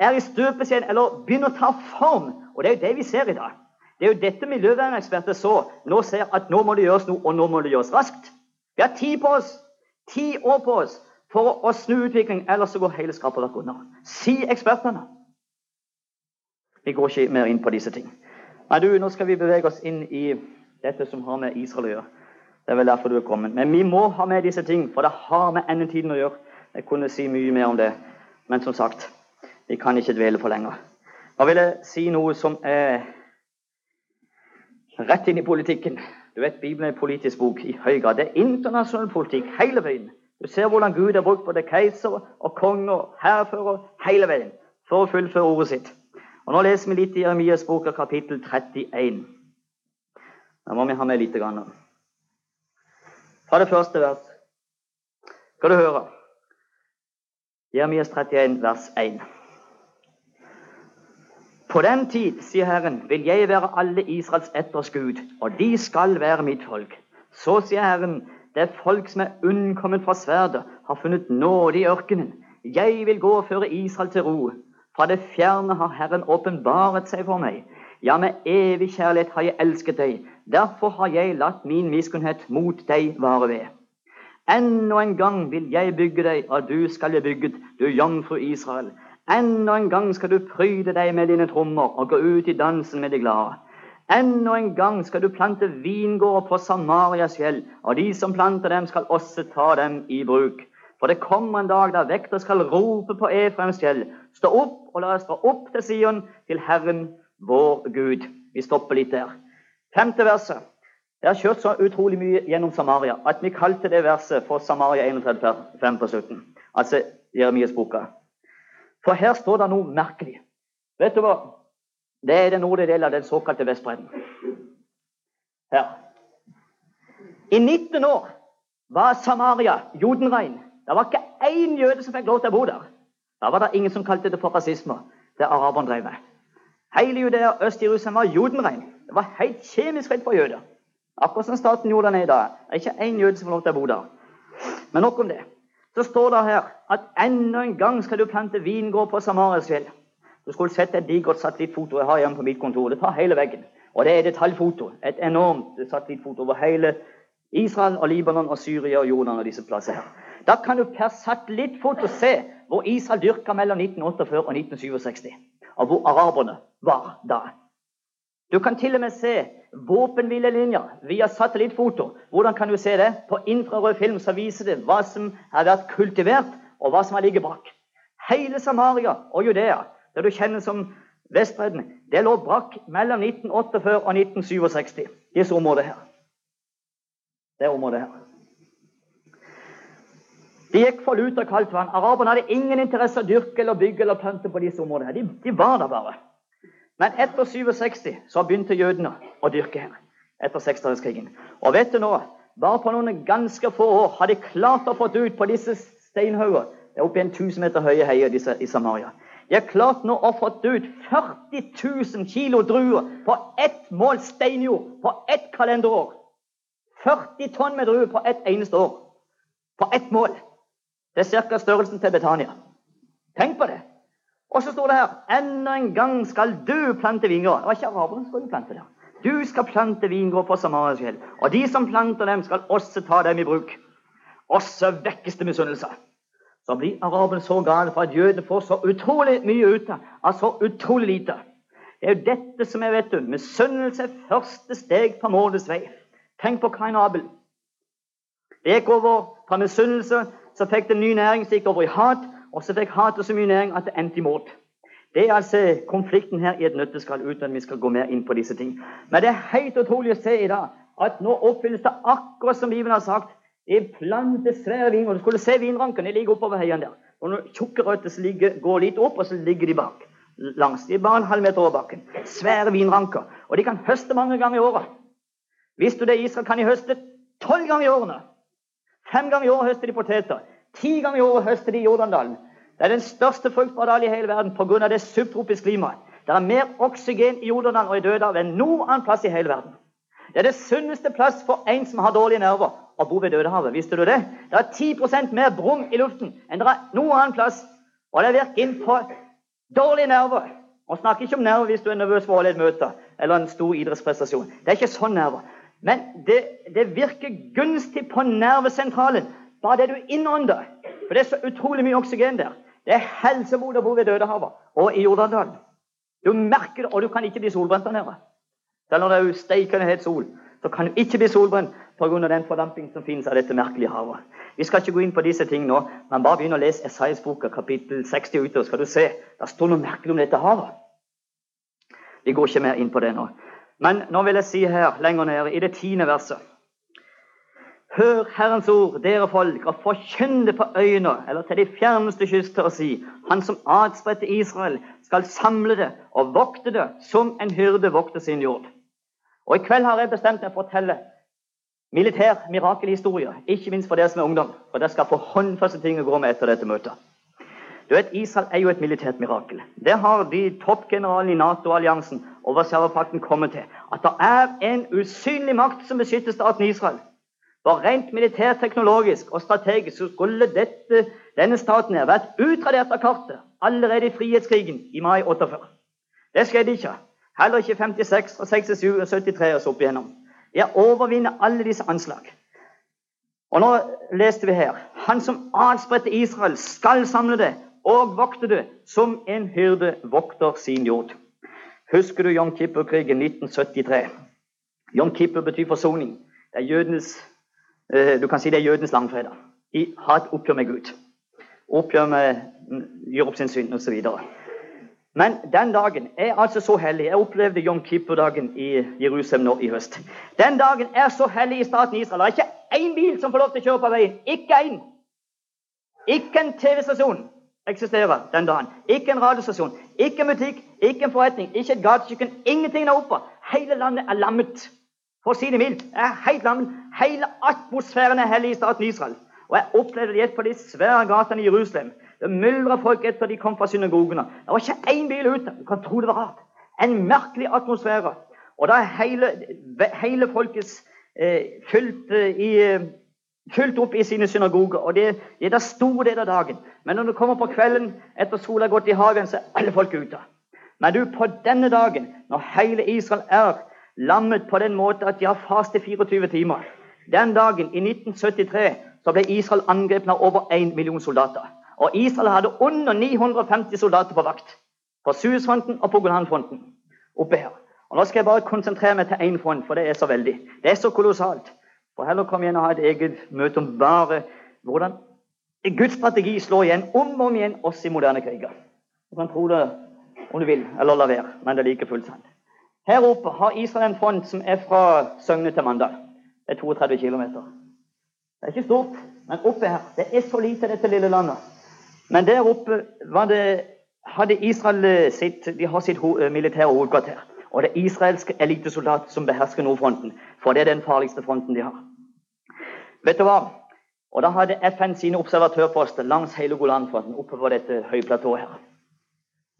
er i støpeskjeen eller begynner å ta form. Og det er jo det vi ser i dag. Det er jo dette miljøverneksperter så. Nå ser at nå må det gjøres noe, og nå må det gjøres raskt. Vi har tid på oss, ti år på oss for å snu utviklingen, ellers så går hele skaperverket under. Si ekspertene. Vi går ikke mer inn på disse ting. Men du, nå skal vi bevege oss inn i dette som har med Israel å gjøre. Det er vel derfor du er kommet. Men vi må ha med disse ting, for det har med endetiden å gjøre. Jeg kunne si mye mer om det, men som sagt, vi kan ikke dvele for lenger. Nå vil jeg si noe som er rett inn i politikken. Du vet, Bibelen er en politisk bok i høy grad. Det er internasjonal politikk hele veien. Du ser hvordan Gud har brukt både keiser og konger, hærfører, hele veien for å fullføre ordet sitt. Og Nå leser vi litt i Jeremias bok av kapittel 31. Da må vi ha med lite grann. Fra det første vers skal du høre. Jeremias 31, vers 1. På den tid, sier Herren, vil jeg være alle Israels etters og de skal være mitt folk. Så sier Herren, det folk som er unnkommet fra sverdet, har funnet nåde i ørkenen. Jeg vil gå og føre Israel til ro. Fra det fjerne har Herren åpenbaret seg for meg. Ja, med evig kjærlighet har jeg elsket deg. Derfor har jeg latt min miskunnhet mot deg vare ved. Enda en gang vil jeg bygge deg, og du skal bli bygget, du jomfru Israel. Enda en gang skal du pryde deg med dine trommer og gå ut i dansen med de glade. Enda en gang skal du plante vingårder på Samarias fjell, og de som planter dem, skal også ta dem i bruk. For det kommer en dag da vekter skal rope på Efraims fjell. Stå opp, og la oss dra opp til Sion, til Herren vår Gud. Vi stopper litt der. Femte verset. Jeg har kjørt så utrolig mye gjennom Samaria at vi kalte det verset for Samaria 31, 5 på 17. Altså Jeremias boka. For her står det noe merkelig. Vet du hva? Det er den nordlige delen av den såkalte Vestbredden. Her. I 19 år var Samaria jodenrein. Det var ikke én jøde som fikk lov til å bo der. Da var det ingen som kalte det for rasisme, det araberne drev med. Hele Judea og Øst-Jerusalem var jodenrein. Det var helt kjemisk rent for jøder. Akkurat som staten Jordan er i dag. Det er ikke én jøde som får lov til å bo der. Men nok om det. Så står det her at enda en gang skal du plante vingård på Samarias. Du skulle sett et digert satellittfoto jeg har hjemme på mitt kontor. Det tar hele veggen. Og det er detaljfoto. Et enormt satellittfoto over hele Israel og Libanon og Syria og Jordan og disse plassene her. Da kan du per satellittfoto se hvor Israel dyrka mellom 1948 og 1967. Og hvor araberne var da. Du kan til og med se våpenhvilelinjer via satellittfoto. Hvordan kan du se det? På infrarød film så viser det hva som har vært kultivert, og hva som har ligget bak. Hele Samaria og Judea det du kjenner som Vestbredden, det lå brakk mellom 1948 og 1967. Disse områdene her. Det området her. De gikk for lut og kaldt vann. Araberne hadde ingen interesse av å dyrke eller bygge eller plante på disse områdene. De, de var der bare. Men etter 67 så begynte jødene å dyrke her. Etter seksdagerskrigen. Og vet du nå, bare på noen ganske få år har de klart å få ut på disse steinhauger Det er oppi en 1000 meter høye heier disse, i Samaria. De har klart nå å få ut 40 000 kilo druer på ett mål steinjord på ett kalenderår. 40 tonn med druer på ett eneste år. På ett mål. Det er ca. størrelsen til Betania. Tenk på det. Og så står det her enda en gang skal du plante vingård. Det var ikke araberne som skulle plante det. Du skal plante vingård på Samarias fjell. Og de som planter dem, skal også ta dem i bruk. Og så vekkes det misunnelse. Så blir araberne så gale for at jødene får så utrolig mye ut av så utrolig lite. Det er jo dette som er, vet du, misunnelse første steg på målets vei. Tenk på Kain Abel. Det gikk over fra misunnelse, så fikk det ny næring, som gikk over i hat. Og så fikk hatet så mye næring at det endte i mord. Det er altså konflikten her i et nøtteskall, uten at vi skal gå mer inn på disse ting. Men det er helt utrolig å se i dag at nå oppfylles det akkurat som Bibelen har sagt. Det planter svære vingårder. Du skulle se vinrankene. De ligger oppover heiene der. Og når tjukke røtter går litt opp, og så ligger de bak. langs. De er bare en halv meter over bakken. Svære vinranker. Og de kan høste mange ganger i året. Visste du det? Israel kan de høste tolv ganger i årene. Fem ganger i året høster de poteter. Ti ganger i året høster de i Jordandalen. Det er den største fruktbardalen i hele verden pga. det subtropiske klimaet. Det er mer oksygen i Jordandalen og i Dødehavet enn noen annen plass i hele verden. Det er det sunneste plass for en som har dårlige nerver, å bo ved Dødehavet. Visste du det? Det er 10% mer brum i luften enn det er noen annen plass. Og det virker inn på dårlige nerver. Og snakker ikke om nerver hvis du er nervøs for å holde et møte eller en stor idrettsprestasjon. Det er ikke sånn nerver. Men det, det virker gunstig på nervesentralen bare det du innånder. For det er så utrolig mye oksygen der. Det er helsebod å bo ved Dødehavet og i Jordandalen. Du merker det, og du kan ikke bli solbrent der nede. Selv om det er steikende het sol, så kan du ikke bli solbrent pga. den fordamping som finnes av dette merkelige havet. Vi skal ikke gå inn på disse tingene nå, men bare begynn å lese Esaias-boka, kapittel 60 utover, skal du se. Det står noe merkelig om dette havet. Vi går ikke mer inn på det nå. Men nå vil jeg si her, lenger nede, i det tiende verset Hør Herrens ord, dere folk, og forkynn det på øyene, eller til de fjerneste kyster, og si:" Han som adspredte Israel, skal samle det og vokte det som en hyrde vokter sin jord. Og I kveld har jeg bestemt meg for å fortelle militær mirakelhistorie, ikke minst for dere som er ungdom. For dere skal få håndfaste ting å gå med etter dette møtet. Du vet, Israel er jo et militært mirakel. Det har de toppgeneralene i Nato-alliansen Warszawapakten kommer til. At det er en usynlig makt som beskytter staten Israel. For rent militærteknologisk og strategisk så skulle dette, denne staten her vært utradert av kartet allerede i frihetskrigen i mai 48. Det skjedde ikke. Heller ikke 56 og 67 og 73 og så opp igjennom. Jeg overvinner alle disse anslag. Og nå leste vi her Han som adspredte Israel, skal samle det og vokte det som en hyrde vokter sin jord. Husker du Jom Kippur-krigen 1973? Jom Kippur betyr forsoning. Det er jødenes Eh, du kan si det er jødenes langfredag. De har et oppgjør med Gud. Oppgjør med mm, gjør opp sin synd osv. Men den dagen er altså så hellig. Jeg opplevde Jom Kippur-dagen i Jerusalem nå i høst. Den dagen er så hellig i staten Israel. Det er ikke én bil som får lov til å kjøre på veien. Ikke én. Ikke en TV-stasjon eksisterer den dagen. Ikke en radiostasjon. Ikke en butikk. Ikke en forretning. Ikke et gatekjøkken. Ingenting der oppe. Hele landet er lammet. For å si det mildt. Er helt lammet. Hele atmosfæren er hellig i staten Israel. Og jeg opplevde det på de svære gatene i Jerusalem. Det myldra folk etter de kom fra synagogene. Det var ikke én bil ute. Du kan tro det var rart. En merkelig atmosfære. Og da hele, hele folkets eh, fylt, eh, i, fylt, opp i sine synagoger. Og det, er da store deler av dagen. Men når du kommer på kvelden etter sola har gått i hagen, så er alle folk ute. Men du, på denne dagen, når hele Israel er lammet på den måten at de har faste 24 timer den dagen, i 1973, så ble Israel angrepet av over 1 million soldater. Og Israel hadde under 950 soldater på vakt. På Suezfronten og på Golanfronten. oppe her. Og Nå skal jeg bare konsentrere meg til én front, for det er så veldig. Det er så kolossalt. For heller kom igjen og ha et eget møte om bare hvordan Guds strategi slår igjen om og om igjen oss i moderne kriger. Du kan tro det om du vil, eller la være. Men det er like fullt sant. Her oppe har Israel en front som er fra Søgne til Mandal. Det er 32 km. Det er ikke stort, men oppe her Det er så lite, dette lille landet. Men der oppe det, hadde Israel eh, sitt, de har sitt ho eh, militære hovedkvarter. Og det er israelske elitesoldater som behersker nordfronten. For det er den farligste fronten de har. Vet du hva? Og Da hadde FN sine observatørposter langs hele Golanfronten på dette høyplatået her.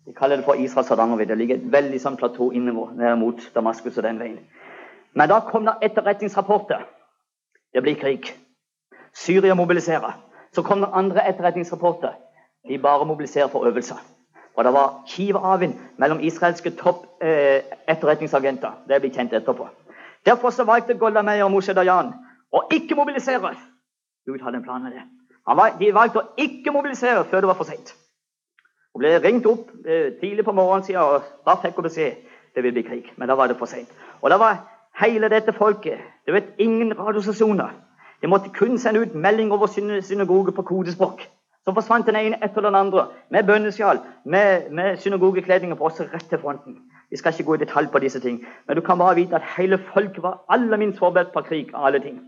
De kaller det for Israels Hardangervidda. Det ligger et veldig sånn platå ned mot Damaskus og den veien. Men da kom det etterretningsrapporter. Det blir krig. Syria mobiliserer. Så kom det andre etterretningsrapporter. De bare mobiliserer for øvelser. Og det var kiv avvind mellom israelske topp eh, etterretningsagenter. Det blir kjent etterpå. Derfor så valgte Golda Meir og Moshe Dayan å ikke mobilisere. Gud hadde en plan med det. Var, de valgte å ikke mobilisere før det var for seint. Hun ble ringt opp eh, tidlig på morgenen og bare fikk hun beskjed det vil bli krig. Men da var det for seint. Og da var hele dette folket Det vet ingen radiostasjoner. De måtte kun sende ut melding over synagoge på kodespråk. Så forsvant den ene etter den andre med bønnesjal, med, med synagogekledninger på oss rett til fronten. Vi skal ikke gå i detalj på disse ting, men du kan bare vite at hele folket var aller minst forberedt på krig. av alle ting.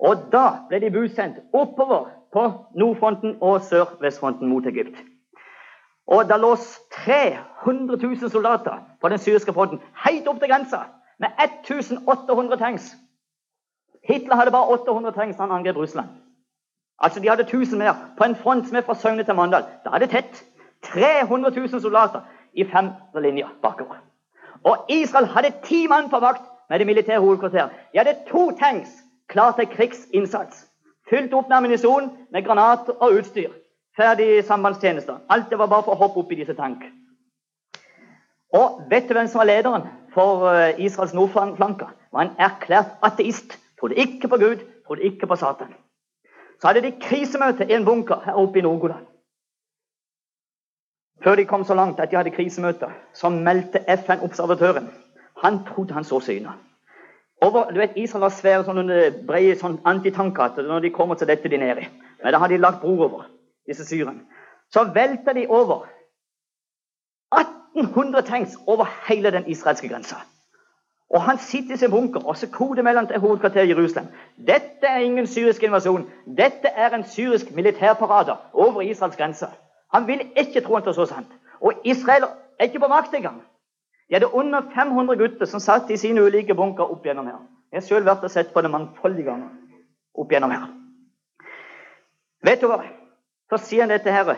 Og da ble de budsendt oppover på nordfronten og sør-vestfronten mot Egypt. Og da lå 300 000 soldater på den syriske fronten helt opp til grensa med 1800 tanks. Hitler hadde bare 800 tanks da han angrep Russland. Altså, De hadde 1000 mer på en front som er fra Søgne til Mandal. Da er det tett. 300 000 soldater i fem linjer bakover. Og Israel hadde ti mann på vakt med det militære hovedkvarteret. De hadde to tanks klar til krigsinnsats. Fylt opp med ammunisjon, med granater og utstyr. Ferdig sambandstjenester. Alt det var bare for å hoppe opp i disse tank. Og vet du hvem som var lederen for eh, Israels nordflanker? Var en erklært ateist. Trodde ikke på Gud, trodde ikke på Satan. Så hadde de krisemøte i en bunker her oppe i Nord-Golan. Før de kom så langt at de hadde krisemøte, så meldte FN-observatøren Han trodde han så synet. Over, du vet, Israel har svære sånne brede sånn antitanker når de kommer til dette de nedi. Men da har de lagt bro over, disse syrene. Så velter de over 1800 tanks over hele den israelske grensa. Og han sitter i sin bunker og så koder mellom til hovedkvarteret i Jerusalem. Dette er ingen syrisk invasjon. Dette er en syrisk militærparade over Israels grense. Han vil ikke tro at det er så sant. Og Israel er ikke på makt engang. De hadde under 500 gutter som satt i sine ulike bunker opp gjennom her. Jeg har selv vært og sett på det mangfoldige ganger opp gjennom her. Vet du hva? Så sier han dette her.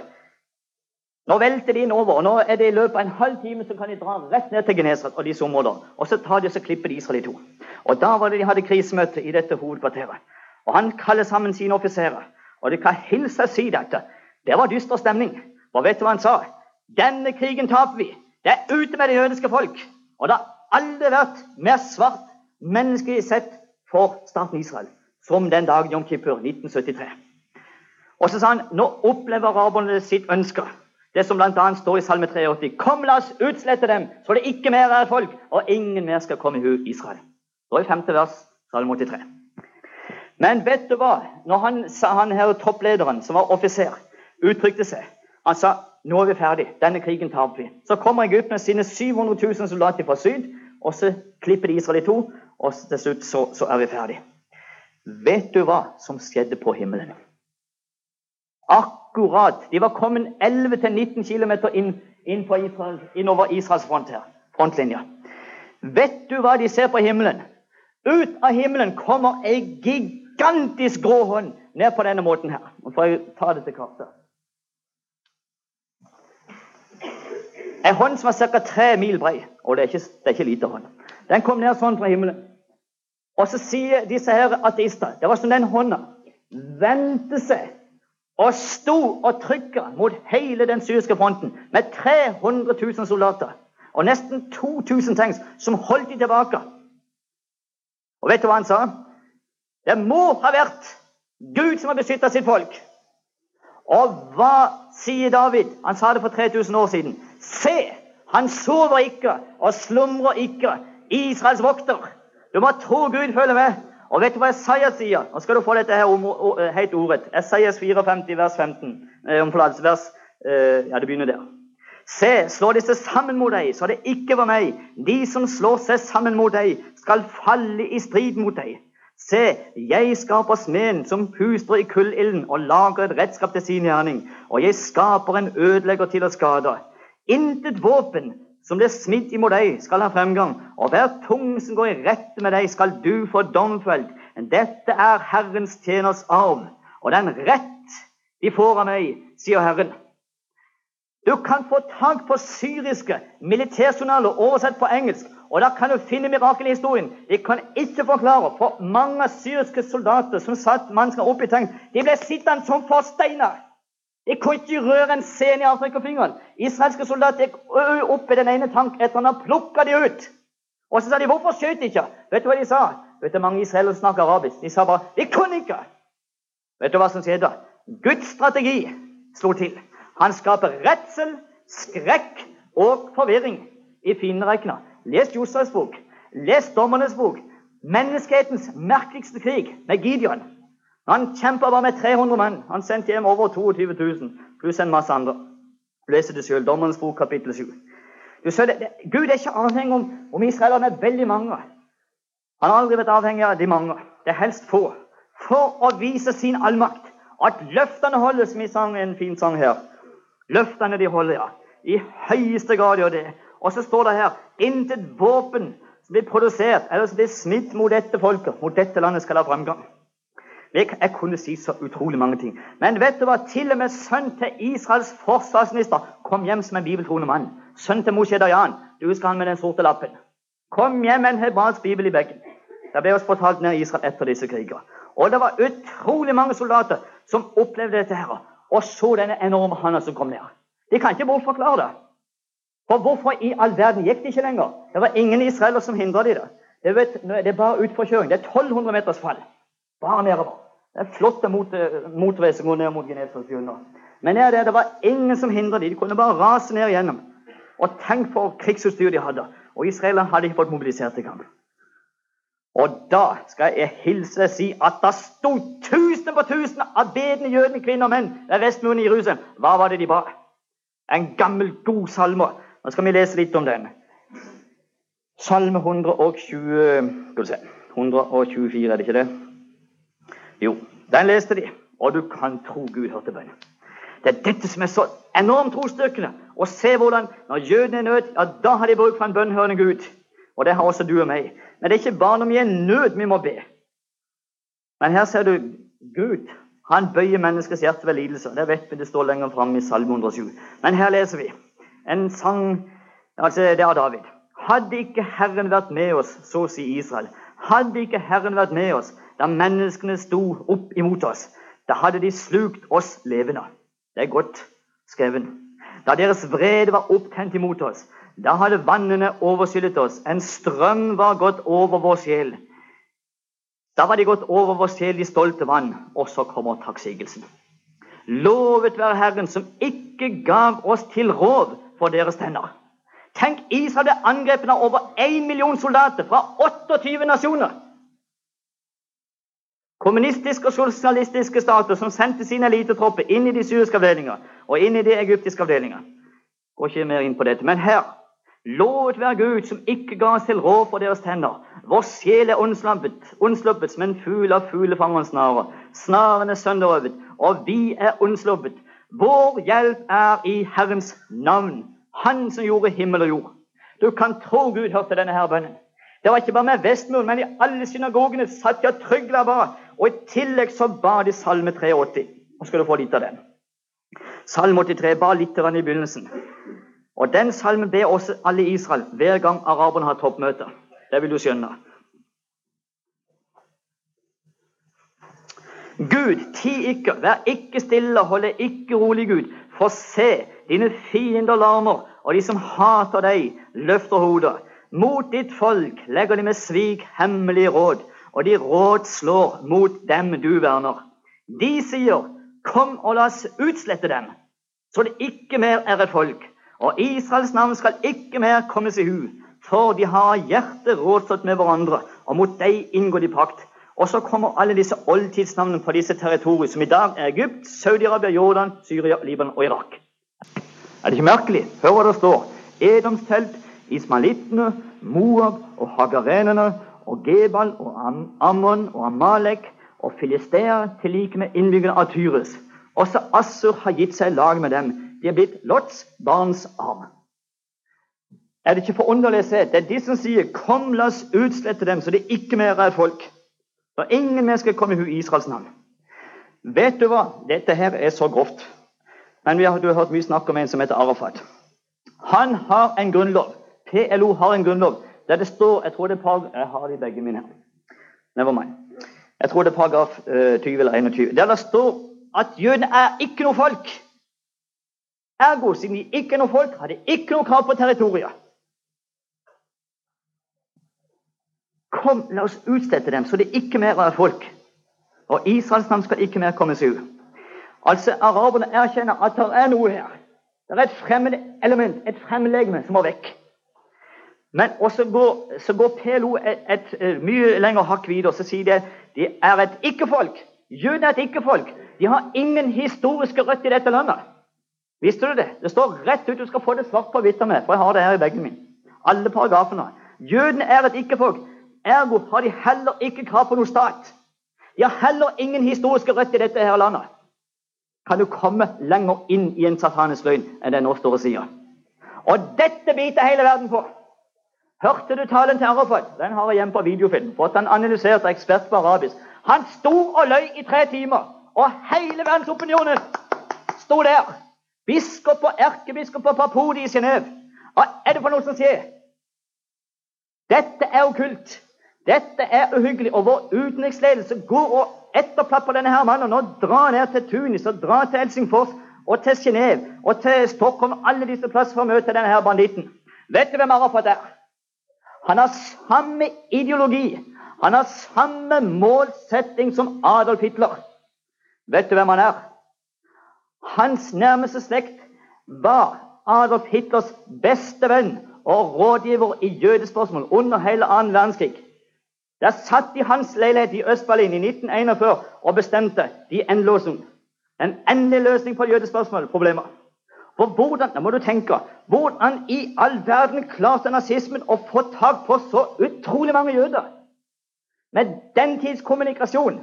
Nå velter de inn over, og nå er det i løpet av en halv time så kan de dra rett ned til Genesaret og disse områdene. Og så tar de og så klipper de Israel i to. Og Da var det de hadde krisemøte i dette hovedkvarteret. Og Han kaller sammen sine offiserer. Og de kan hilse og si dette. Det var dyster stemning. Og vet du hva han sa? Denne krigen taper vi. Det er ute med det jødiske folk. Og det har aldri vært mer svart menneskelig sett for staten Israel som den dagen Jom Kippur 1973. Og så sa han nå opplever araberne sitt ønske. Det som bl.a. står i Salme 83. Kom, la oss utslette dem, så det ikke mer er folk, og ingen mer skal komme i hu Israel. Står i femte vers, Salme 83. Men vet du hva? Når han, han her topplederen, som var offiser, uttrykte seg Sa nå er vi ferdig. Denne krigen taper vi. Så kommer Egypt med sine 700 000 soldater fra syd, og så klipper de Israel i to, og til slutt så, så er vi ferdig. Vet du hva som skjedde på himmelen? Akkurat. De var kommet 11-19 km inn, inn Israel, innover Israels front her, frontlinje. Vet du hva de ser på himmelen? Ut av himmelen kommer ei gigantisk grå hånd ned på denne måten her. Nå får jeg ta det til kartet. En hånd som var ca. tre mil brei. Og det er, ikke, det er ikke lite hånd. Den kom ned sånn fra himmelen. Og så sier disse her ateister Det var som den hånda vendte seg og sto og trykka mot hele den syriske fronten med 300 000 soldater og nesten 2000 tanks som holdt de tilbake. Og vet du hva han sa? Det må ha vært Gud som har beskytta sitt folk. Og hva sier David? Han sa det for 3000 år siden. Se, han sover ikke og slumrer ikke. Israels vokter. Du må tro Gud følger med. Og vet du hva Esaias sier? Nå skal du få dette her helt ordrett. Esaias 54, vers 15. Eh, vers eh, Ja, det begynner der. Se, slår seg sammen mot deg, så det ikke var meg. De som slår seg sammen mot deg, skal falle i strid mot deg. Se, jeg skaper smeden som puster i kullilden og lager et redskap til sin gjerning. Og jeg skaper en ødelegger til å skade. Intet våpen som blir smidd imot deg, skal ha fremgang. Og hver tung som går i rette med deg, skal du få domfelt. Dette er Herrens tjeners arv, og den rett de får av meg, sier Herren. Du kan få tak på syriske militærjournaler oversett på engelsk. Og da kan du finne mirakelhistorien. De kan ikke forklare, for mange syriske soldater som satt mannskap opp i tegn, de ble sittende som forsteiner. De kunne ikke røre en scene i Afrikafingeren. Israelske soldater gikk opp i den ene tank etter han og plukka de ut. Og så sa de 'Hvorfor skjøt de ikke?' Vet du hva de sa? Vet du, Mange israelere snakker arabisk. De sa bare 'De kunne ikke'. Vet du hva som skjedde? Guds strategi slo til. Han skaper redsel, skrekk og forvirring i fienderekkene. Les Josefs bok. Les Dommernes bok. Menneskehetens merkeligste krig med Gideon. Han kjempa bare med 300 menn. Han sendte hjem over 22 000, pluss en masse andre. Leser det sjøl. Dommerens bok, kapittel 7. Ser, det, det, Gud er ikke avhengig om, om israelerne er veldig mange. Han har aldri vært avhengig av de mange. Det er helst få. For å vise sin allmakt. At løftene holdes, vi sang en fin sang her. Løftene de holder, ja. I høyeste grad gjør det. Og så står det her intet våpen som blir produsert eller som blir smitt mot dette folket, mot dette landet, skal ha fremgang. Jeg kunne si så utrolig mange ting. Men vet du hva? Til og med sønnen til Israels forsvarsminister kom hjem som en bibeltroende mann. Sønnen til Moshe Dayan. Du husker han med den sorte lappen. Kom hjem med en hebraisk bibel i bagen. Det ble oss fortalt ned i Israel etter disse kriger. Og det var utrolig mange soldater som opplevde dette her, og så denne enorme handa som kom ned. De kan ikke bortforklare det. For hvorfor i all verden gikk de ikke lenger? Det var ingen israeler som hindra de det. Det, vet, det er bare utforkjøring. Det er 1200 meters fall. Bare nedover. Det er flotte mot, som går ned mot Genesaretsfjorden. Men det, det var ingen som hindra dem. De kunne bare rase ned igjennom. Og tenk for krigsutstyr de hadde. Og israelerne hadde ikke fått mobilisert i gang. Og da skal jeg hilse og si at det sto tusen på tusen av bedende jødene, kvinner og menn ved vestmuren i Jerusalem. Hva var det de ba? En gammel, god salme. Nå skal vi lese litt om den. Salme 120 Skal vi se 124, er det ikke det? Jo, den leste de. Og du kan tro Gud hørte bønnen. Det er dette som er så enormt trosstyrkende. Å se hvordan når jødene er i nød, ja, da har de bruk for en bønnhørende Gud. Og det har også du og meg. Men det er ikke bare når vi er i nød vi må be. Men her ser du Gud. Han bøyer menneskets hjerte ved lidelser. Det vet vi det står lenger framme i Salme 107. Men her leser vi en sang altså Det er David. Hadde ikke Herren vært med oss, så sier Israel. Hadde ikke Herren vært med oss da menneskene sto opp imot oss, da hadde de slukt oss levende. Det er godt skrevet. Da deres vrede var opptent imot oss, da hadde vannene overskyllet oss. En strøm var gått over vår sjel. Da var de gått over vår sjel i stolte vann. Og så kommer takksigelsen. Lovet være Herren, som ikke gav oss til råd for deres tenner. Tenk, Israel ble angrepet av over 1 million soldater fra 28 nasjoner. Kommunistiske og sosialistiske stater som sendte sine elitetropper inn i de syriske avdelinger og inn i de egyptiske avdelinger. Går ikke mer inn på dette. Men her Lovet være Gud som ikke ga oss til råd for deres tenner. Vår sjel er unnsluppet som en fugl av fuglefangerens snarer. Snaren er sønderøvet, og vi er unnsluppet. Vår hjelp er i Herrens navn, Han som gjorde himmel og jord. Du kan tro Gud hørte denne her bønnen. Det var ikke bare med Vestmuren, men i alle synagogene satt jeg trygla ba. Og i tillegg så ba de Salme 83. Nå skal du få litt av den. Salme 83 ba litt av den i begynnelsen. Og Den salmen ber også alle i Israel hver gang araberne har toppmøte. Det vil du skjønne. Gud, ti ikke, vær ikke stille, hold deg ikke rolig, Gud. For se, dine fiender larmer, og de som hater deg, løfter hodet. Mot ditt folk legger de med svik hemmelige råd, og de rådslår mot dem du verner. De sier, kom og la oss utslette dem, så det ikke mer er et folk. Og Israels navn skal ikke mer kommes i hu, for de har hjertet rådslått med hverandre, og mot deg inngår de pakt. Og så kommer alle disse oldtidsnavnene på disse territorier, som i dag er Egypt, Saudi-Arabia, Jordan, Syria, Libanon og Irak. Er det ikke merkelig? Hør hva det står. Edoms telt, ismalittene, Moab og hagarenene og Gebal og Am Ammon og Amalek og Filistea til like med innbyggerne av Tyrus. Også Assur har gitt seg lag med dem. De er blitt Lots barns arm. Er det ikke forunderlig å se? Det er de som sier 'Kom, la oss utslette dem, så det ikke mer er folk'. Og ingen mer skal komme i Israels navn. Vet du hva? Dette her er så grovt. Men vi har, du har hørt mye snakk om en som heter Arafat. Han har en grunnlov. PLO har en grunnlov der det står Jeg tror det er par, Jeg har de begge mine her. Never mind. Jeg tror det er paragraf uh, 20 eller 21. Der det står at jødene er ikke noe folk. Ergo, siden de ikke er noe folk, har de ikke noe krav på territoriet. Kom, la oss utstette dem, så det ikke mer er folk. Og Israels navn skal ikke mer komme seg ut. Altså, Araberne erkjenner at det er noe her. Det er et fremmed element, et fremmedlegeme, som må vekk. Men også går, så går PLO et, et, et mye lenger hakk videre. Så sier de at de er et ikke-folk. Jødene er et ikke-folk. De har ingen historiske røtter i dette landet. Visste du det? Det står rett ut. Du skal få det svart på hvitt av meg, for jeg har det her i bagen min. Alle paragrafene. Jødene er et ikke-folk. Ergo har de heller ikke krav på noen stat. De har heller ingen historiske røtter i dette her landet. Kan du komme lenger inn i en satanisk løgn enn det nå står og sier? Og dette biter hele verden på. Hørte du talen til Arafat? Den har jeg hjemme på videofilm. Fått den analysert av ekspert på arabisk. Han sto og løy i tre timer, og hele verdensopinionen sto der. Biskop og erkebiskop og papodi i Genéve. Hva er det for noe som skjer? Dette er okkult. Dette er uhyggelig. Og vår utenriksledelse går og etterplapper denne her mannen og drar ned til Tunis og drar til Helsingfors og til Genéve og til Stockholm alle disse plasser for å møte denne her banditten. Vet du hvem Arafat er? Han har samme ideologi. Han har samme målsetting som Adolf Hitler. Vet du hvem han er? Hans nærmeste slekt var Adolf Hitlers beste venn og rådgiver i jødespørsmål under hele annen verdenskrig. Der satt de hans leilighet i Øst-Berlin i 1941 og bestemte de endeløsning. En endelig løsning på jødespørsmål, problemer. For hvordan, da må du tenke, hvordan i all verden klarte nazismen å få tak på så utrolig mange jøder? Med den tids kommunikasjon.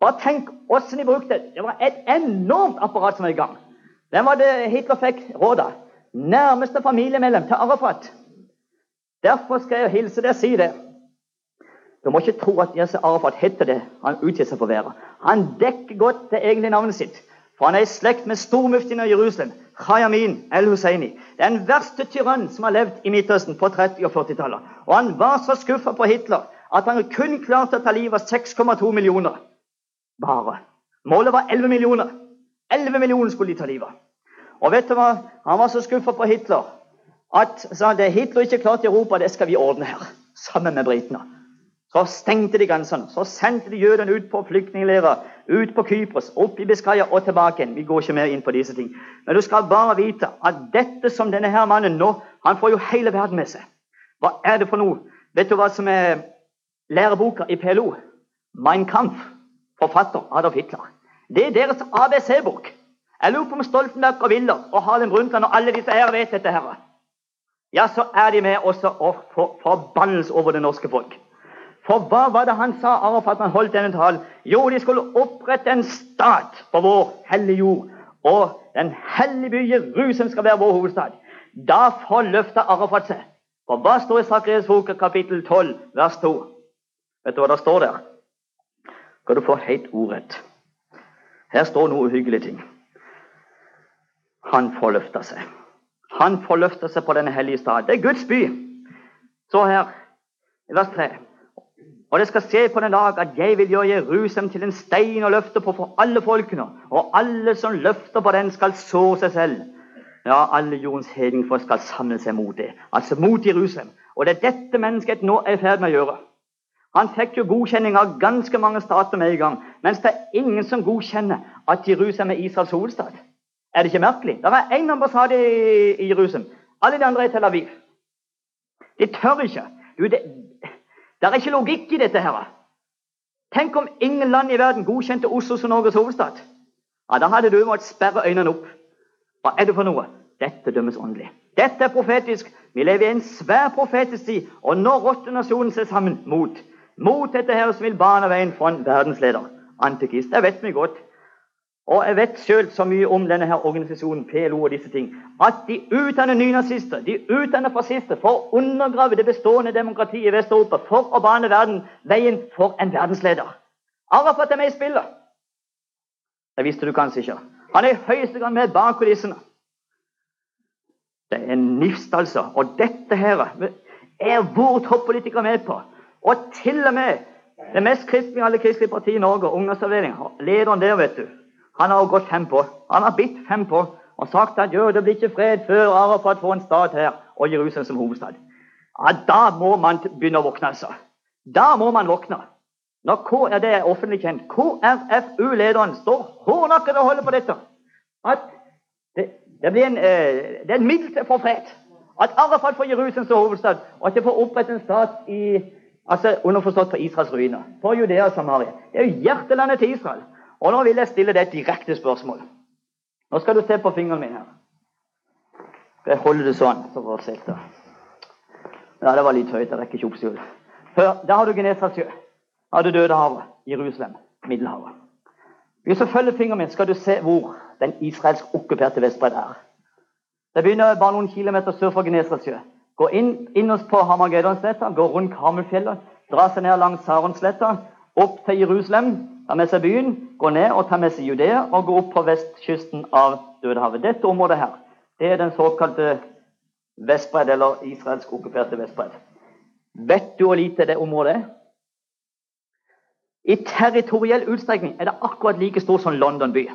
Bare tenk åssen de brukte det. Det var et enormt apparat som var i gang. Hvem var det Hitler fikk råd av? Nærmeste familiemedlem til Arafat. Derfor skal jeg hilse deg og si det. Du må ikke tro at Yasser Arafat heter det han utgir seg for å være. Han dekker godt det egentlige navnet sitt. For han er i slekt med stormuftien av Jerusalem, Khayamin el-Husseini. Den verste tyrann som har levd i Midtøsten på 30- og 40-tallet. Og han var så skuffa på Hitler at han kun klarte å ta livet av 6,2 millioner. Bare. Målet var 11 millioner. 11 millioner skulle de ta livet av. Og vet du hva? Han var så skuffa på Hitler at sa det Hitler ikke klarte i Europa, det skal vi ordne her. Sammen med britene. Så stengte de grensene. Så sendte de jødene ut på flyktningleirer. Ut på Kypros, opp i Biskaya og tilbake igjen. Vi går ikke mer inn på disse ting. Men du skal bare vite at dette som denne her mannen nå Han får jo hele verden med seg. Hva er det for noe? Vet du hva som er læreboka i PLO? Mein Kampf. Forfatter Adolf Hitler. Det er deres ABC-bok. Jeg lurer på om Stoltenberg og Willer og Harlem Brundtland og alle disse her vet dette. her. Ja, så er de med også og får forbannelse over det norske folk. For hva var det han sa Arafat han holdt denne talen? Jo, de skulle opprette en stat på vår hellige jord. Og den hellige by Jerusalem skal være vår hovedstad. Da forløfta Arafat seg. For hva står i Sakrias bok kapittel 12, vers 2? Vet du hva det står der? Skal du få helt ordrett. Her står noe uhyggelige ting. Han forløfta seg. Han forløfta seg på denne hellige stad. Det er Guds by. Så her, i vers 3. Og det skal skje på den dag at jeg vil gjøre Jerusalem til en stein å løfte på for alle folkene. Og alle som løfter på den, skal så seg selv. Ja, alle jordens hedningfolk skal samle seg mot det. Altså mot Jerusalem. Og det er dette mennesket nå er i ferd med å gjøre. Han fikk jo godkjenning av ganske mange stater med i gang, mens det er ingen som godkjenner at Jerusalem er Israels hovedstad. Er det ikke merkelig? Det er én ambassade i, Jerusalem. Alle de andre er i Tel Aviv. De tør ikke. Du, det, det er ikke logikk i dette. her. Tenk om ingen land i verden godkjente Oslo som Norges hovedstad. Ja, Da hadde du måttet sperre øynene opp. Hva er det for noe? Dette dømmes åndelig. Dette er profetisk. Vi lever i en svær profetisk tid, og nå rotter nasjonen seg sammen mot mot dette her som vil bane veien for en verdensleder. Antikrist. Det vet vi godt. Og jeg vet sjøl så mye om denne her organisasjonen, PLO og disse ting, at de utdanner nynazister, de utdanner fascister for å undergrave det bestående demokratiet i Vest-Europa, for å bane verden, veien for en verdensleder. Arafat er med i spillet. Det visste du kanskje ikke. Han er i høyeste grad med bak kulissene. Det er nifst, altså. Og dette her er vår toppolitiker med på. Og til og med det mest kristne alle kristelige partier i Norge, ungdomsavdelinga, lederen der, vet du, han har gått fem på. Han har bitt fem på og sagt at jo, det blir ikke fred før Arafat får en stat her og Jerusalem som hovedstad. Ja, Da må man begynne å våkne, altså. Da må man våkne. Når KRD er offentlig kjent, KrFU-lederen står hårnakket og holder på dette. At det, det, blir en, eh, det er en middel for fred. At Arafat får Jerusalem som hovedstad, og at det får opprettet en stat i altså underforstått på Israels ruiner. På Judea og Samaria. Det er jo hjertelandet til Israel. Og nå vil jeg stille deg et direkte spørsmål. Nå skal du se på fingeren min her. Skal jeg holde det sånn? så får jeg se Ja, det var litt høyt. Jeg rekker ikke opp. Hør, der har du Genesaretsjø. Har du Dødehavet, Jerusalem, Middelhavet. Hvis du følger fingeren min, skal du se hvor den israelsk okkuperte Vestbredd er. Det begynner bare noen kilometer sør for Genesaretsjø. Gå inn innerst på Hamagedonsletta, gå rundt Karmelfjellet, dra seg ned langs Saronsletta, opp til Jerusalem, ta med seg byen, gå ned og ta med seg Judea og gå opp på vestkysten av Dødehavet. Dette området her, det er den såkalte Vestbredd, eller israelsk okkuperte Vestbredd. Vet du hvor lite det området er? I territoriell utstrekning er det akkurat like stort som London by.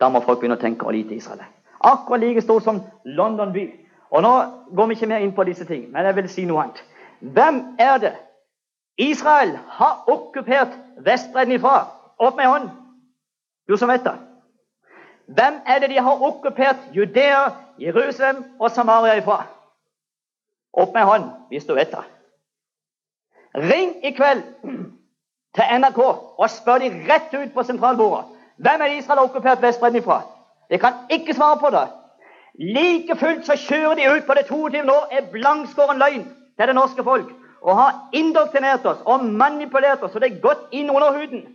Da må folk begynne å tenke hvor lite Israel. Akkurat like stort som London by. Og Nå går vi ikke mer inn på disse ting, men jeg vil si noe annet. Hvem er det Israel har okkupert Vestbredden ifra? Opp med hånden, du som vet det. Hvem er det de har okkupert Judea, Jerusalem og Samaria ifra? Opp med hånden hvis du vet det. Ring i kveld til NRK og spør de rett ut på sentralbordet. Hvem er det Israel har okkupert Vestbredden ifra? De kan ikke svare på det. Like fullt så kjører de ut på det 22. år er blankskåren løgn til det norske folk og har indoktrinert oss og manipulert oss så det er gått inn under huden.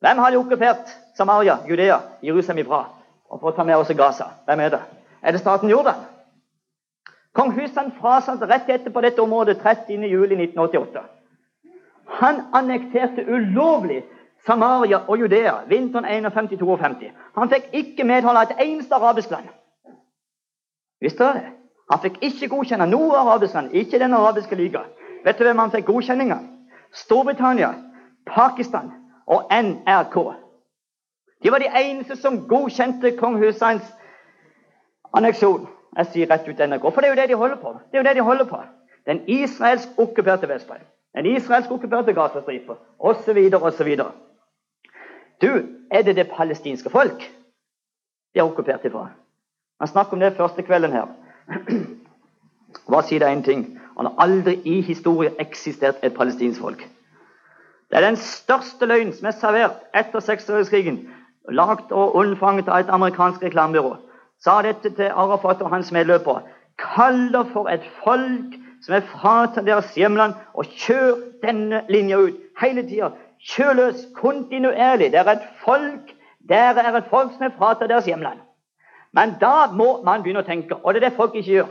Hvem har de okkupert Samaria, Judea, Jerusalem ifra? Og for å ta med oss Gaza, hvem er det? Er det staten Jordan? Kong Hussein frasatte rettigheter på dette området 30.07.1988. Han annekterte ulovlig Samaria og Judea vinteren 51-52. Han fikk ikke medhold av et eneste arabisk land. Visste dere det? Han fikk ikke godkjenne noe arabisk land, ikke den arabiske liga. Vet du hvem han fikk godkjenning av? Storbritannia, Pakistan og NRK. De var de eneste som godkjente kong Husseins anneksjon. Jeg sier rett ut NRK, for det er jo det de holder på. Det er jo det de holder på. Den israelsk okkuperte Vestbredden, den israelsk okkuperte Gazastripa osv. osv. Du, er det det palestinske folk de har okkupert ifra? Han snakker om det første kvelden her. Hva sier det én ting? Han har aldri i historien eksistert et palestinsk folk. Det er den største løgn som er servert etter seksårskrigen, lagd og unnfanget av et amerikansk reklamebyrå. Sa dette til Arafat og hans medløpere. Kaller for et folk som er fratatt deres hjemland, og kjør denne linja ut hele tida. Kjør løs kontinuerlig. Det er et folk, dere er et folk som er fratatt deres hjemland. Men da må man begynne å tenke, og det er det folk ikke gjør.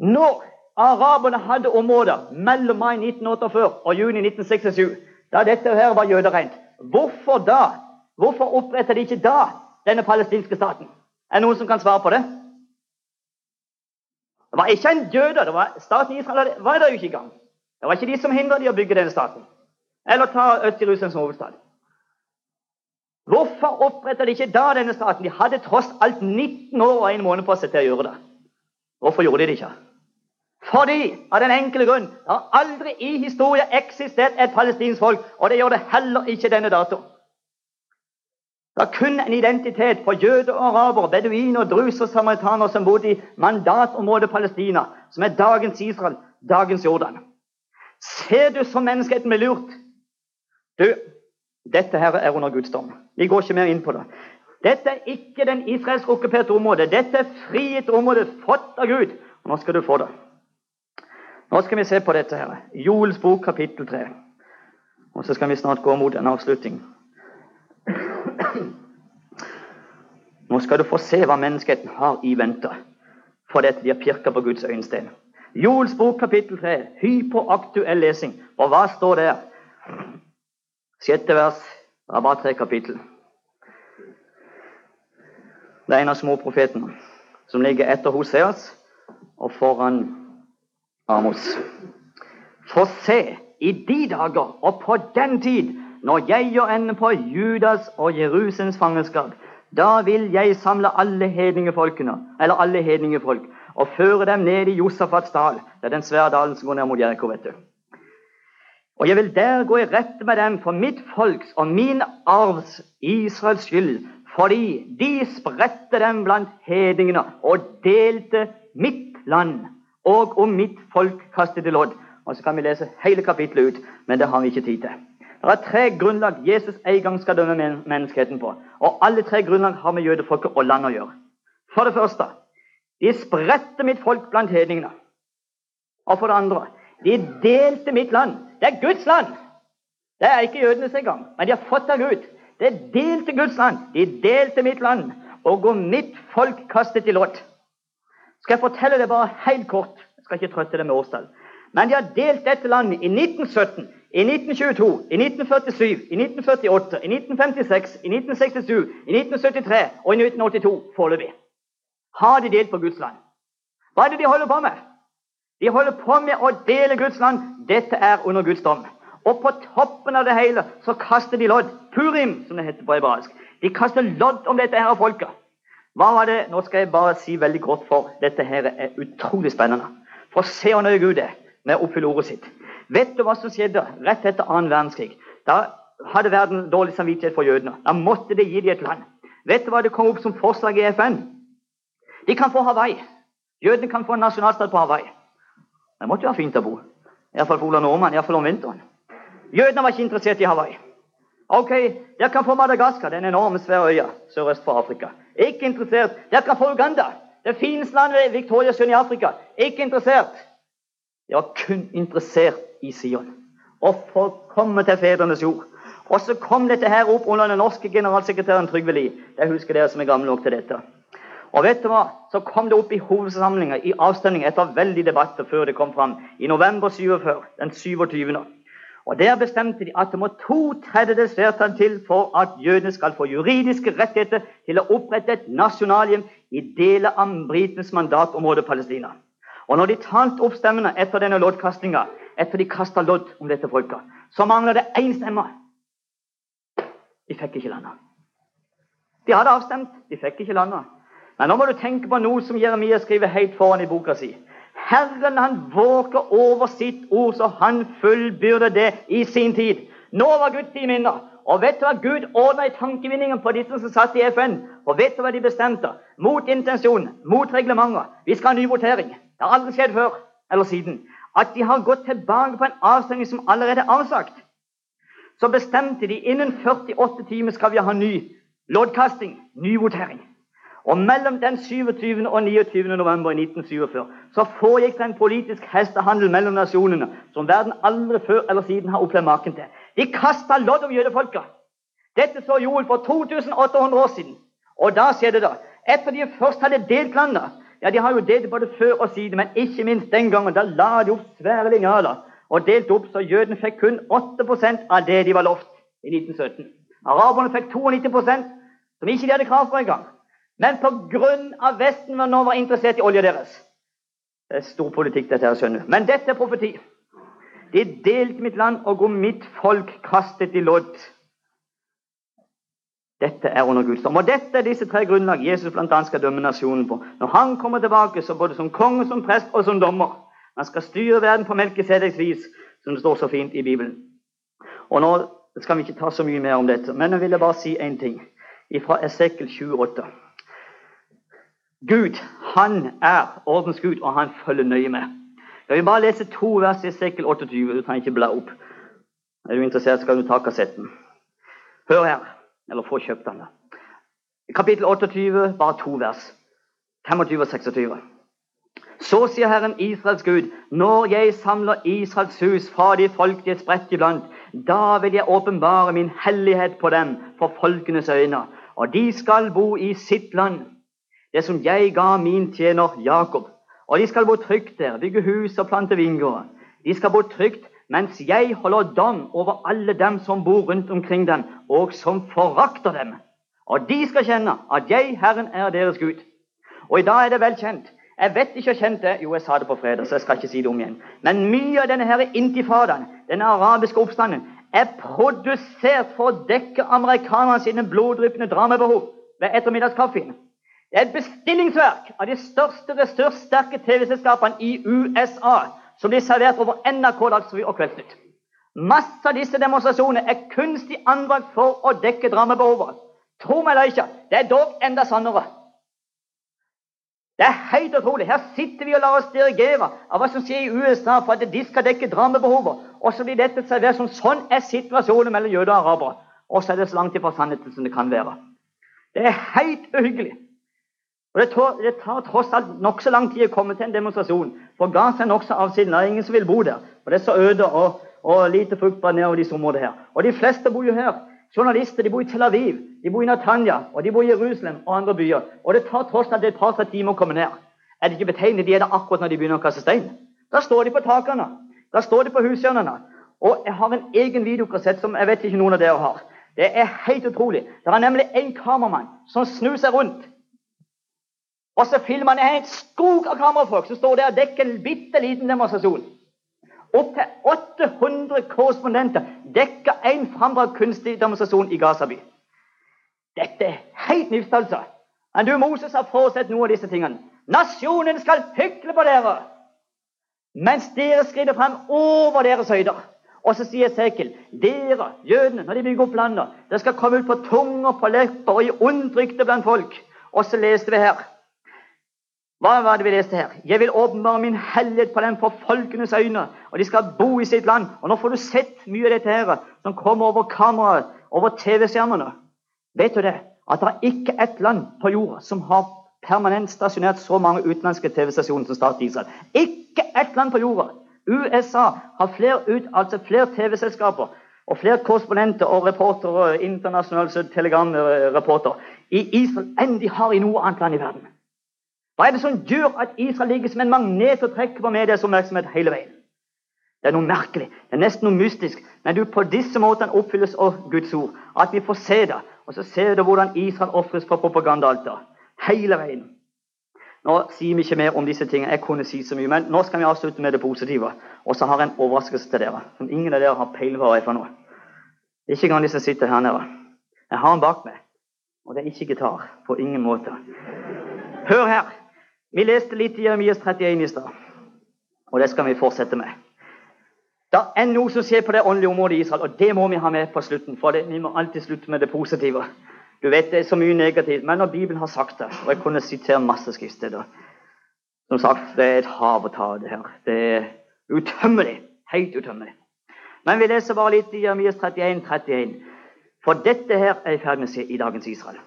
Når araberne hadde områder mellom mai 1948 og juni 1967, da dette her var jøderent, hvorfor da? Hvorfor opprettet de ikke da denne palestinske staten? Er det noen som kan svare på det? Det var ikke en jøde. det var Staten Israel var der jo ikke i gang. Det var ikke de som hindret de å bygge denne staten. Eller ta Øst-Jerusalem som hovedstad. Hvorfor opprettet de ikke da denne staten? De hadde tross alt 19 år og en måned på seg til å gjøre det. Hvorfor gjorde de det ikke? Fordi, av den enkle grunn, det har aldri i historien eksistert et palestinsk folk, og det gjør det heller ikke denne dato. Det er kun en identitet for jøder og arabere, beduiner, druser og samaritanere som bodde i mandatområdet Palestina, som er dagens Israel, dagens Jordan. Ser du som menneskeheten blir lurt? Du, dette her er under Guds dom. Vi går ikke mer inn på det. Dette er ikke den israelsk okkuperte området. Dette er frigitt område fått av Gud. Og nå skal du få det. Nå skal vi se på dette her. Joels bok, kapittel 3. Og så skal vi snart gå mot en avslutning. Nå skal du få se hva menneskeheten har i vente for dette de har pirka på Guds øyensten. Joels bok, kapittel 3. Hyperaktuell lesing. Og hva står der? Sjette vers. Det er bare tre kapittel. Det er en av småprofetene som ligger etter Hoseas og foran Amos. For se, i de dager og på den tid, når jeg gjør ende på Judas og Jerusalems fangenskap, da vil jeg samle alle hedningefolkene, eller alle hedningefolk, og føre dem ned i Josafats dal. Det er den svære dalen som går ned mot Jeriko, vet du. Og jeg vil der gå i rette med dem for mitt folks og min arvs, Israels skyld, fordi de spredte dem blant hedningene og delte mitt land, og om mitt folk kastet lodd. Og så kan vi lese hele kapittelet ut, men det har vi ikke tid til. Det er tre grunnlag Jesus en gang skal dømme menneskeheten på. Og alle tre grunnlag har med jødefolket og landet å gjøre. For det første de spredte mitt folk blant hedningene. Og for det andre de delte mitt land. Det er Guds land! Det er ikke jødenes engang, men de har fått av Gud. Det delte Guds land. De delte mitt land. Og om mitt folk kastet i lodd. Skal jeg fortelle det bare helt kort? Jeg skal ikke trøtte deg med årstall. Men de har delt dette landet i 1917, i 1922, i 1947, i 1948, i 1956, i 1967, i 1973 og i 1982 foreløpig. Har de delt på Guds land? Hva er det de holder på med? De holder på med å dele Guds land. Dette er under Guds dom. Og på toppen av det hele så kaster de lodd. Purim, som det heter på hebraisk. De kaster lodd om dette her folket. Hva var det? Nå skal jeg bare si veldig kort, for dette her er utrolig spennende. For se hvor nøye Gud er med å oppfylle ordet sitt. Vet du hva som skjedde rett etter annen verdenskrig? Da hadde verden dårlig samvittighet for jødene. Da måtte de gi dem et land. Vet du hva det kom opp som forslag i FN? De kan få Hawaii. Jødene kan få en nasjonalstat på Hawaii. Det måtte jo være fint å bo. Iallfall for Ola Nordmann, iallfall om vinteren. Jødene var ikke interessert i Hawaii. Ok, Dere kan få Madagaskar, den enorme svære øya sørøst for Afrika. Ikke interessert. Dere kan få Uganda, det fineste landet Victoriasjøen i Afrika. Ikke interessert. De var kun interessert i Sion. Og få å komme til fedrenes jord. Og så kom dette her opp under den norske generalsekretæren Trygve Lie. Det husker dere som er gamle nok til dette. Og vet du hva? Så kom det opp i hovedsamlinga i avstemning etter veldig debatter før det kom fram. I november 47, den 27. Og Der bestemte de at det må to tredjedels flertall til for at jødene skal få juridiske rettigheter til å opprette et nasjonalhjem i deler av britenes mandatområde Palestina. Og når de talte opp stemmene etter denne loddkastinga, etter de kasta lodd om dette folket, så mangla det én stemme. De fikk ikke landa. De hadde avstemt, de fikk ikke landa. Men nå må du tenke på noe som Jeremia skriver helt foran i boka si. Herren han våker over sitt ord, så han fullbyrder det i sin tid. Nå var Guds tid minner. Og vet du hva Gud ordna i tankevinningen på disse som satt i FN? Og vet du hva de bestemte? Mot intensjon, mot reglementer. Vi skal ha ny votering. Det har aldri skjedd før eller siden. At de har gått tilbake på en avstemning som allerede er avsagt. Så bestemte de innen 48 timer skal vi ha ny loddkasting, ny votering. Og mellom den 27. og 29. november i 1947 så foregikk det en politisk hestehandel mellom nasjonene som verden aldri før eller siden har opplevd maken til. De kasta lodd om jødefolka. Dette så Joel for 2800 år siden. Og da skjedde det. Etter de først hadde delt landet, ja, De har jo delt både før og siden, men ikke minst den gangen. Da la de opp svære linjaler og delte opp, så jødene fikk kun 8% av det de var lovt i 1917. Araberne fikk 92% som ikke de hadde krav på engang. Men pga. Vesten var nå var interessert i olja deres. Det er stor politikk, dette her, skjønner Men dette er profeti. De delte mitt land, og om mitt folk kastet de lodd. Dette er under Guds dom. Og dette er disse tre grunnlag Jesus bl.a. skal dømme nasjonen på. Når han kommer tilbake, så både som konge, som prest og som dommer. Han skal styre verden på Melkesedeks vis, som det står så fint i Bibelen. Og Nå skal vi ikke ta så mye mer om dette, men jeg ville bare si én ting fra Esekel 28. Gud, han er ordens Gud, og han følger nøye med. Jeg vil bare lese to vers i Sekkel 28. Du trenger ikke bla opp. Er du interessert, skal du ta kassetten. Hør her eller få kjøpt den. kapittel 28, bare to vers. 25 og 26. Så sier Herren Israels Gud, når jeg samler Israels hus fra de folk de er spredt iblant, da vil jeg åpenbare min hellighet på dem for folkenes øyne, og de skal bo i sitt land, det som jeg ga min tjener Jakob. Og de skal bo trygt der, bygge hus og plante vingårder. De skal bo trygt mens jeg holder dom over alle dem som bor rundt omkring dem, og som forakter dem. Og de skal kjenne at jeg, Herren, er deres Gud. Og i dag er det vel kjent. Jeg vet ikke kjent det. Jo, jeg sa det på fredag, så jeg skal ikke si det om igjen. Men mye av denne her intifadaen, denne arabiske oppstanden, er produsert for å dekke amerikanerne sine bloddryppende dramabehov ved ettermiddagskaffen. Det er et bestillingsverk av de største ressurssterke TV-selskapene i USA som blir servert over NRK Dagsrevy og Kveldsnytt. Masse av disse demonstrasjonene er kunstig anbrakt for å dekke dramabehovet. Tro meg eller ikke, det er dog enda sannere. Det er helt utrolig. Her sitter vi og lar oss dirigere av hva som skjer i USA for at de skal dekke dramabehovet. Og så blir dette servert som sånn er situasjonen mellom jøder og arabere. Og så er det så langt ifra sannheten som det kan være. Det er helt uhyggelig. Og Det tar, det tar tross alt nokså lang tid å komme til en demonstrasjon. For Gaza er nokså avsiden. Det er ingen som vil bo der. Og Det er så øde og, og lite fruktbart nedover disse områdene her. Og de fleste bor jo her. Journalister de bor i Tel Aviv, de bor i Natanya, og de bor i Jerusalem og andre byer. Og det tar tross alt et par-tre timer å komme ned. Er det ikke betegnende? De er der akkurat når de begynner å kaste stein. Da står de på takene. Da står de på hushjørnene. Og jeg har en egen videokassett som jeg vet ikke noen av dere har. Det er helt utrolig. Det er nemlig en kameramann som snur seg rundt. Og så filmer han en skog av kamerafolk som står der og dekker en bitte liten demonstrasjon. Opptil 800 korrespondenter dekker en frambrakt kunstig demonstrasjon i Gazaby. Dette er helt nifst, altså. Men du, Moses, har foresett noe av disse tingene. Nasjonen skal hykle på dere mens dere skrider frem over deres høyder. Og så sier Esekiel, dere, jødene, når de bygger opp landet, dere skal komme ut på tunger, på lepper og i undrykte blant folk. Og så leste vi her hva var det vi leste her? Jeg vil åpenbare min hellighet på dem for folkenes øyne, og de skal bo i sitt land. Og nå får du sett mye av dette her som kommer over kameraet, over TV-skjermene. Vet du det? At det er ikke ett land på jorda som har permanent stasjonert så mange utenlandske TV-stasjoner som staten Israel. Ikke ett land på jorda. USA har flere, altså flere TV-selskaper og flere korrespondenter og reportere, internasjonale telegramreportere i Israel enn de har i noe annet land i verden. Hva er det som gjør at Israel ligger som en magnet og trekker på medias oppmerksomhet hele veien? Det er noe merkelig, det er nesten noe mystisk. Men du, på disse måtene oppfylles av Guds ord. At vi får se det. Og så ser du hvordan Israel ofres for propagandaalter. Hele veien. Nå sier vi ikke mer om disse tingene. Jeg kunne si så mye, men nå skal vi avslutte med det positive. Og så har jeg en overraskelse til dere, som ingen av dere har peiling på hva er for noe. Ikke engang de som sitter her nede. Jeg har den bak meg, og det er ikke gitar. På ingen måte. Hør her. Vi leste litt i Jeremias 31 i stad, og det skal vi fortsette med. Det er noe som skjer på det åndelige området i Israel, og det må vi ha med på slutten. For det, vi må alltid slutte med det positive. Du vet, Det er så mye negativt, men når Bibelen har sagt det Og jeg kunne sitere masse skriftsteder. Som sagt, det er et hav å ta av det her. Det er utømmelig. Helt utømmelig. Men vi leser bare litt i Jeremias 31, 31. For dette her er i ferd med å se i dagens Israel.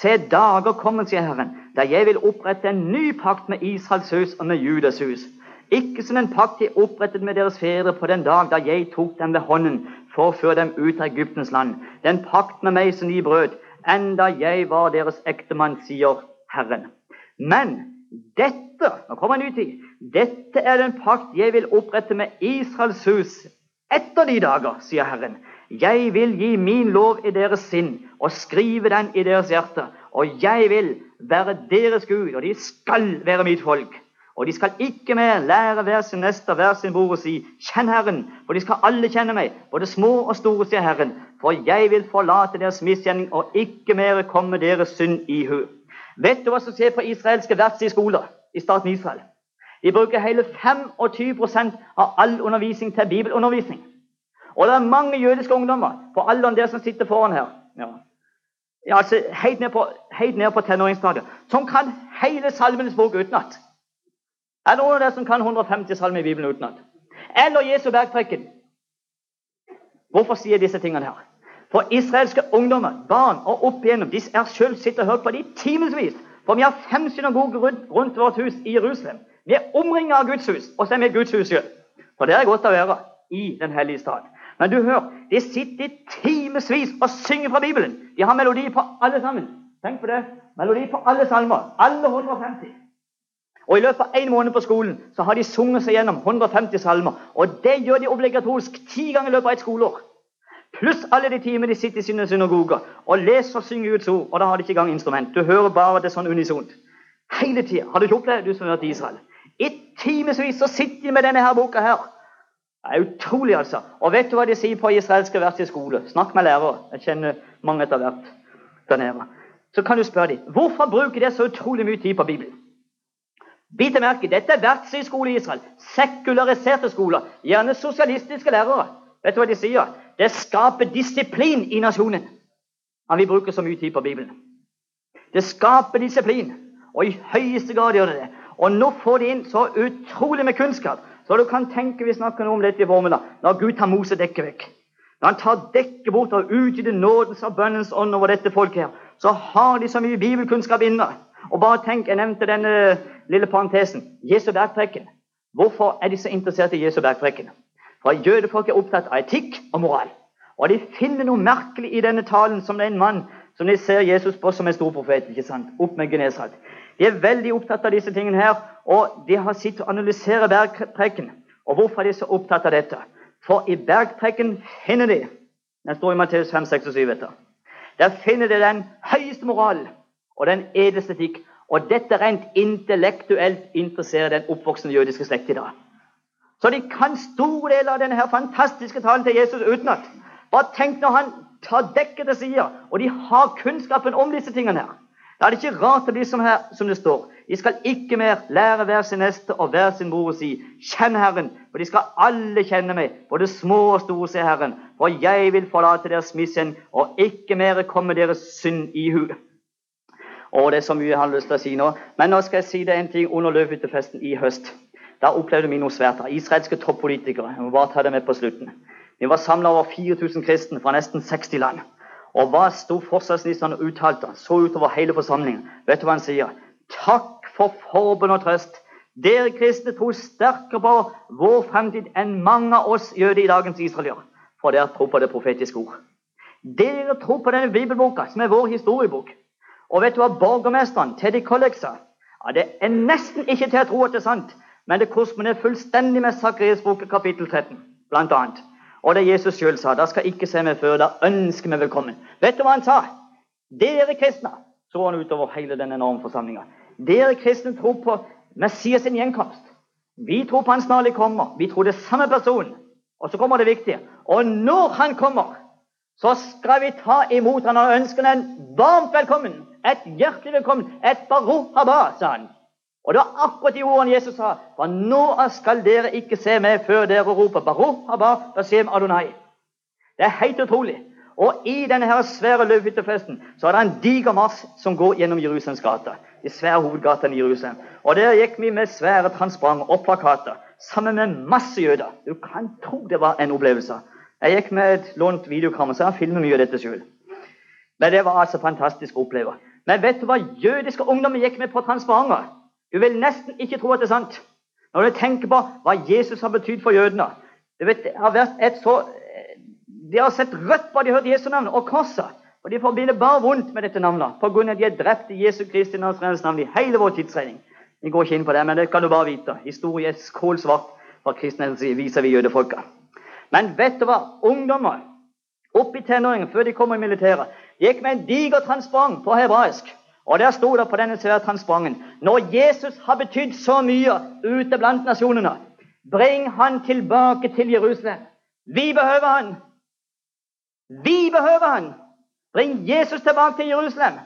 Se, dager kommer, sier Herren, da jeg vil opprette en ny pakt med Israels hus og med Judas hus. Ikke som en pakt jeg opprettet med deres fedre på den dag da jeg tok dem ved hånden for å føre dem ut av Egyptens land. Den pakt med meg som de brøt, enda jeg var deres ektemann, sier Herren. Men dette nå kommer en ny tid, dette er den pakt jeg vil opprette med Israels hus etter de dager, sier Herren. Jeg vil gi min lov i deres sinn og skrive den i deres hjerte. Og jeg vil være deres Gud, og de skal være mitt folk. Og de skal ikke mer lære hver sin neste, hver sin bror å si 'Kjenn Herren', for de skal alle kjenne meg, både små og store, sier Herren. For jeg vil forlate deres misgjerning og ikke mer komme deres synd i hu. Vet du hva som skjer på israelske verdslige skoler i staten Israel? De bruker hele 25% av all undervisning til bibelundervisning. Og det er mange jødiske ungdommer på alderen der som sitter foran her, ja. Ja, altså helt ned på, helt ned på tenåringsstadiet, som kan hele Salmenes bok utenat. Er det noen av dere som kan 150 salmer i Bibelen utenat? Eller Jesu bergtrekken. Hvorfor sier jeg disse tingene her? For israelske ungdommer, barn og opp igjennom, de er selv sitter og hørt på de timevis. For vi har fem synagoger rundt, rundt vårt hus i Jerusalem. Vi er omringet av Guds hus, og så er vi Guds hus. For det er godt å være i Den hellige stad. Men du hør, de sitter i timevis og synger fra Bibelen. De har melodi på alle sammen. Tenk på det. Melodi på alle salmer. Alle 150. Og I løpet av en måned på skolen så har de sunget seg gjennom 150 salmer. Og det gjør de obligatorisk ti ganger i løpet av et skoleår. Pluss alle de timene de sitter i sine synagoger og leser og synger Guds ord. Og da har de ikke engang instrument. Du hører bare det sånn unisont. Hele tida. Har du ikke opplevd det, du som har vært i Israel? I timevis så sitter de med denne her boka her. Det er utrolig, altså. Og vet du hva de sier på israelske verste skole? Snakk med lærere. Jeg kjenner mange etter hvert der nede. Så kan du spørre dem hvorfor bruker de så utrolig mye tid på Bibelen. Bit merke, dette er vertshøyskole i Israel. Sekulariserte skoler. Gjerne sosialistiske lærere. Vet du hva de sier? Det skaper disiplin i nasjonen. Han vil bruke så mye tid på Bibelen. Det skaper disiplin, og i høyeste grad gjør det det. Og nå får de inn så utrolig med kunnskap, så du kan tenke vi snakker noe om dette i formiddag, når Gud tar Mosedekket vekk. Når han tar dekket bort og utgyter nådens og bønnens ånd over dette folket, her, så har de så mye bibelkunnskap inne. Og bare tenk, Jeg nevnte denne lille parentesen. Jesu bergprekken. Hvorfor er de så interessert i Jesu bergprekken? For jødefolk er opptatt av etikk og moral. Og de finner noe merkelig i denne talen som det er en mann som de ser Jesus på som en stor profet. ikke sant? Opp med Genesat. De er veldig opptatt av disse tingene her, og de har sittet og analysere bergprekken. Og hvorfor er de så opptatt av dette? For i bergprekken finner de Den står i Matteus 5, 6 og 7. Etter. Der finner de den høyeste moral og den edleste etikk. Og dette rent intellektuelt interesserer den oppvoksende jødiske slekt i dag. Så de kan store deler av denne her fantastiske talen til Jesus utenat. Bare tenk når han tar dekket til side, og de har kunnskapen om disse tingene her. Da er det ikke rart det blir som, her, som det står. De skal ikke mer lære hver sin neste og hver sin bror å si, kjenn Herren, for de skal alle kjenne meg, både små og store, sier Herren. For jeg vil forlate deres misgjenn, og ikke mer komme deres synd i hu. Og det er så mye jeg har lyst til å si nå, men nå skal jeg si det en ting under løvhyttefesten i høst. Da opplevde vi noe svært. Israelske toppolitikere. Jeg må bare ta det med på slutten. Vi var samla over 4000 kristne fra nesten 60 land. Og hva sto forsvarsministeren og uttalte? Så utover hele forsamlingen. Vet du hva han sier? Takk for forbund og trøst. Dere kristne tror sterkere på vår fremtid enn mange av oss jøder i dagens Israel gjør. For dere tror på det profetiske ord. Dere tror på denne bibelboka, som er vår historiebok. Og vet du hva borgermesteren, Teddy Kollek, sa? Ja, det er nesten ikke til å tro at det er sant. Men det korresponderer fullstendig med Sakrias bok kapittel 13, blant annet. Og det Jesus sjøl sa, da skal ikke se meg før, da ønsker vi velkommen. Vet du hva han sa? Dere kristne, så han utover hele den enorme forsamlinga. Dere kristne tror på Messias sin gjenkomst. Vi tror på han snarlig kommer. Vi tror det er samme person. Og så kommer det viktige. Og når han kommer, så skal vi ta imot han og ønske han varmt velkommen. Et hjertelig velkommen. Et baruch haba, sa han. Og det var akkurat de ordene Jesus sa. For nå skal dere ikke se meg før dere roper Baruch haba Bashem Adonai. Det er helt utrolig. Og i denne her svære løvhyttefesten så er det en diger marsj som går gjennom Jerusalems gater. De svære hovedgatene i Jerusalem. Og der gikk vi med svære transparenter og plakater sammen med masse jøder. Du kan tro det var en opplevelse. Jeg gikk med et lånt videokamera, så jeg filmer mye av dette sjøl. Men det var altså fantastisk å oppleve. Men vet du hva jødiske ungdommer gikk med på transparenter? Du vil nesten ikke tro at det er sant når du tenker på hva Jesus har betydd for jødene. Vet, det har vært et så, De har sett rødt på de har hørt Jesu navn og korset. Og de forbinder bare vondt med dette navnet av at de er drept i Jesu Kristi navn i hele vår tidsregning. Vi går ikke inn på det, men det kan du bare vite. Historie er kålsvart fra kristne viser vi jødefolka. Men vet du hva? Ungdommer opp i tenåringen før de kommer i militæret, gikk med en diger transparent på hebraisk. Og der sto det på denne svære transparenten Når Jesus har betydd så mye ute blant nasjonene, bring han tilbake til Jerusalem. Vi behøver han. Vi behøver han. Bring Jesus tilbake til Jerusalem.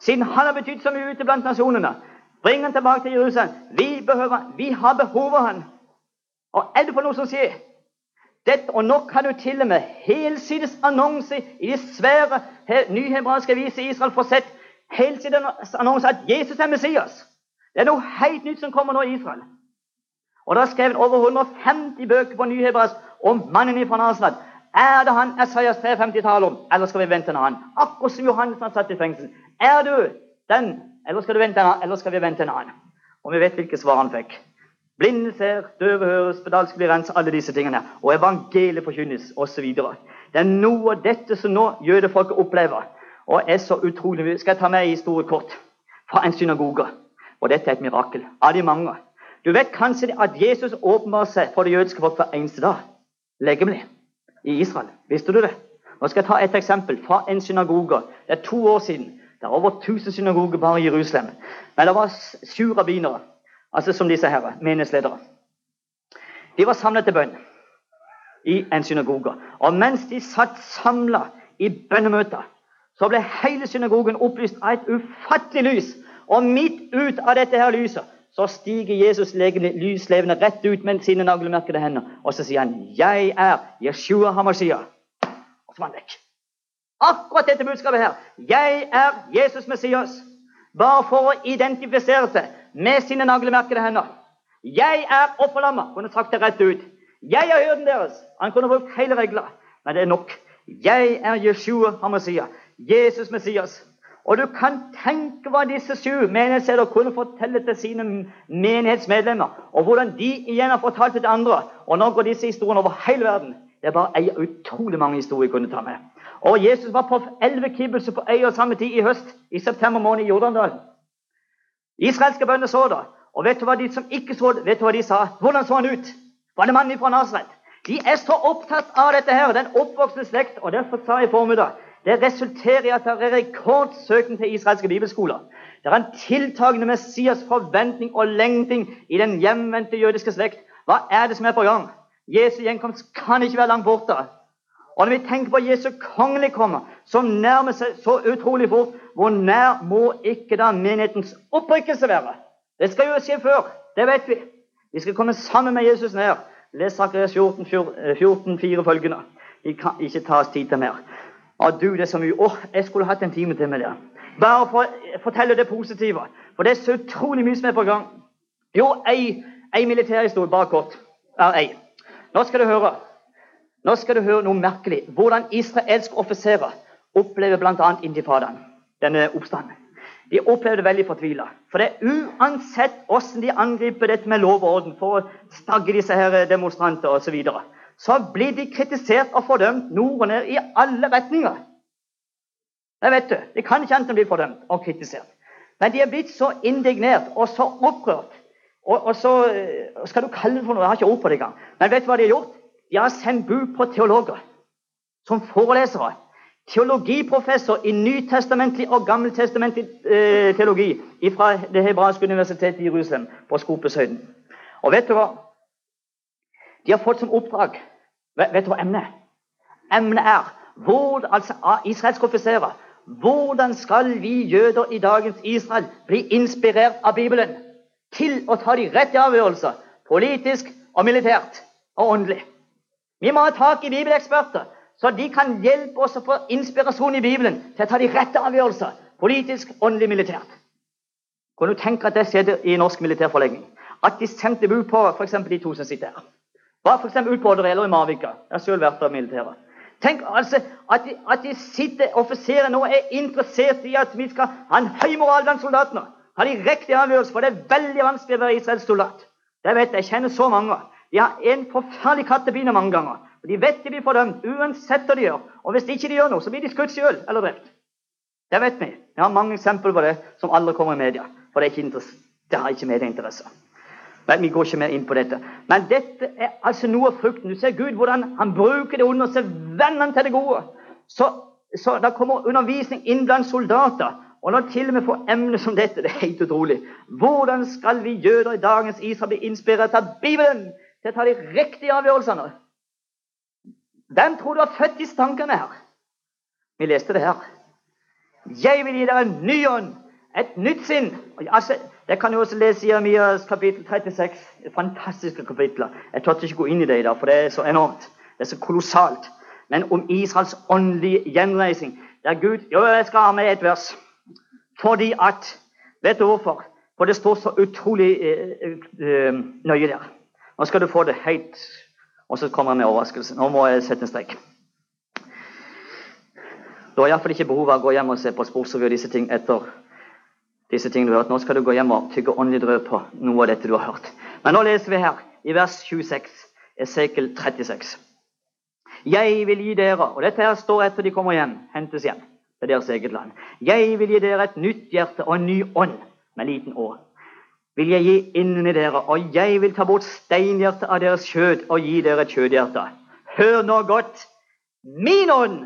Siden han har betydd så mye ute blant nasjonene. Bring han tilbake til Jerusalem. Vi behøver. Vi har behov for han. Og er det for noe som skjer? Dette, og nå kan du til og med helsides annonse i de svære nyhebraiske aviser i Israel få sett helt siden annonsen at Jesus er Messias. Det er noe helt nytt som kommer nå i Israel. Og Det er skrevet over 150 bøker på nyhebraisk om mannen fra Nasaret. Er det han Esaias 53 taler om, eller skal vi vente en annen? Akkurat som Johannes han satt i fengsel. Er du den, eller skal, du vente en annen, eller skal vi vente en annen? Og vi vet hvilke svar han fikk. Blinde ser, døve høres, spedalsk blir renset, alle disse tingene. Og evangeliet forkynnes, osv. Det er noe av dette som nå jødefolket opplever, og er så utrolig Skal jeg ta med en historie kort fra en synagoge? Og dette er et mirakel av de mange. Du vet kanskje at Jesus åpenbarer seg for det jødiske folk hver eneste dag. Legemlig. I Israel. Visste du det? Nå skal jeg ta et eksempel fra en synagoge. Det er to år siden. Det er over 1000 synagoger bare i Jerusalem. Men det var sju rabbinere, altså som disse her, menighetsledere. De var samlet til bønn i en synagoge. Og mens de satt samla i bønnemøter, så ble hele synagogen opplyst av et ufattelig lys. Og midt ut av dette her lyset så stiger Jesus lyslevende rett ut med sine naglemerkede hender. Og så sier han, 'Jeg er Jeshua Hamashia'. Og så var han vekk. Akkurat dette budskapet her. 'Jeg er Jesus Messias'. Bare for å identifisere seg med sine naglemerkede hender. 'Jeg er offerlammet'. Kunne sagt det rett ut. 'Jeg er hyrden deres'. Han kunne brukt hele regla, men det er nok. 'Jeg er Jeshua Hamashia'. Jesus Messias. Og du kan tenke hva disse sju menighetsledere kunne fortelle til sine menighetsmedlemmer, og hvordan de igjen har fortalt det til andre. Og nå går disse historiene over hele verden. Det er bare ei utrolig mange historier jeg kunne ta med. Og Jesus var på elleve kibbelser på øya samme tid i høst, i september måned i Jordandalen. Israelske bønder så det. Og vet du hva de som ikke så det, vet du hva de sa? Hvordan så han ut? Var det mannen fra Nasaret? De er så opptatt av dette her, den oppvoksende slekt. Og derfor sa jeg i formiddag det resulterer i at det er rekordsøkning til israelske bibelskoler. Det er en tiltagende Messias forventning og lengting i den hjemvendte jødiske slekt. Hva er det som er på gang? Jesu gjenkomst kan ikke være langt borte. Og når vi tenker på Jesu kongelige komme, som nærmer seg så utrolig fort, hvor nær må ikke da menighetens opprykkelse være? Det skal jo skje før. Det vet vi. Vi skal komme sammen med Jesus ned. Les Sakarias 14, 14, 4 følgende. Vi kan ikke ta oss tid til mer. Å, du, det er så mye. Åh, jeg skulle hatt en time til med det. Bare for å fortelle det positive. For det er så utrolig mye som er på gang. Jo, ei, ei militærhistorie, bare kort. Er ei. Nå skal du høre Nå skal du høre noe merkelig. Hvordan israelske offiserer opplever bl.a. intifadaen, denne oppstanden. De opplever det veldig fortvila. For det er uansett hvordan de angriper dette med lov og orden for å stagge disse her demonstranter osv., så, videre, så blir de kritisert og fordømt nord og ned i alle retninger. Det vet du. De kan ikke annet enn bli fordømt og kritisert. Men de er blitt så indignert og så opprørt. Og, og så eh, skal du kalle det for noe, jeg har ikke ord på det engang. Men vet du hva de har gjort? De har sendt bud på teologer som forelesere. Teologiprofessor i nytestamentlig og gammeltestamentlig eh, teologi fra Det hebraiske universitetet i Jerusalem på Skopeshøyden. Og vet du hva? De har fått som oppdrag Vet, du hva emnet er? Emnet er hvor, altså, israelske offiserer. Hvordan skal vi jøder i dagens Israel bli inspirert av Bibelen til å ta de rette avgjørelser, politisk og militært og åndelig? Vi må ha tak i bibeleksperter, så de kan hjelpe oss å få inspirasjon i Bibelen til å ta de rette avgjørelser, politisk, åndelig, militært. Kan du tenke at det skjedde i norsk militærforlegning? At de sendte bud på f.eks. de to som sitter her. Var f.eks. ute på Odderøy eller i Marvika. Jeg har selv vært der militæret. Tenk altså at de, at de sitter, offiserer nå er interessert i at vi skal ha en høy moral blant soldatene. Har de riktig avgjørelse? for det er veldig vanskelig å være Israels soldat. Det vet jeg. Jeg kjenner så mange. De har en forferdelig kattepine mange ganger. Og De vet de blir fordømt uansett hva de gjør. Og hvis de ikke gjør noe, så blir de skutt sjøl eller drept. Det vet vi. Jeg har mange eksempler på det som aldri kommer i media. For det, ikke det har ikke medieinteresse. Men Vi går ikke mer inn på dette. Men dette er altså noe av frukten. Du ser Gud hvordan han bruker det onde, og ser vennene til det gode. Så, så Da kommer undervisning inn blant soldater. Og når til og med får emner som dette, det er helt utrolig. Hvordan skal vi jøder i dagens Israel bli inspirert av Bibelen til å ta de riktige avgjørelsene? Hvem tror du har født disse tankene her? Vi leste det her. Jeg vil gi dere en ny ånd, et nytt sinn. Altså, det kan du også lese i Jeremias kapittel 36. Fantastiske kapitler. Jeg tør ikke gå inn i det i dag, for det er så enormt. Det er så kolossalt. Men om Israels åndelige gjenreising. Der Gud Jo, jeg skal ha med et vers. Fordi at Vet du hvorfor? For det står så utrolig eh, eh, nøye der. Nå skal du få det helt Og så kommer jeg med overraskelse. Nå må jeg sette en strek. Du har iallfall ikke behov for å gå hjem og se på Sportsrevy og disse ting etter disse tingene du har hørt. Nå skal du gå hjem og tygge åndelig drøv på noe av dette du har hørt. Men nå leser vi her i vers 26, Esekel 36. Jeg vil gi dere Og dette her står etter de kommer hjem, hentes hjem. Er deres eget land. Jeg vil gi dere et nytt hjerte og en ny ånd med liten å. Vil jeg gi inni dere, og jeg vil ta bort steinhjertet av deres kjød og gi dere et kjødhjerte. Hør nå godt. Min ånd,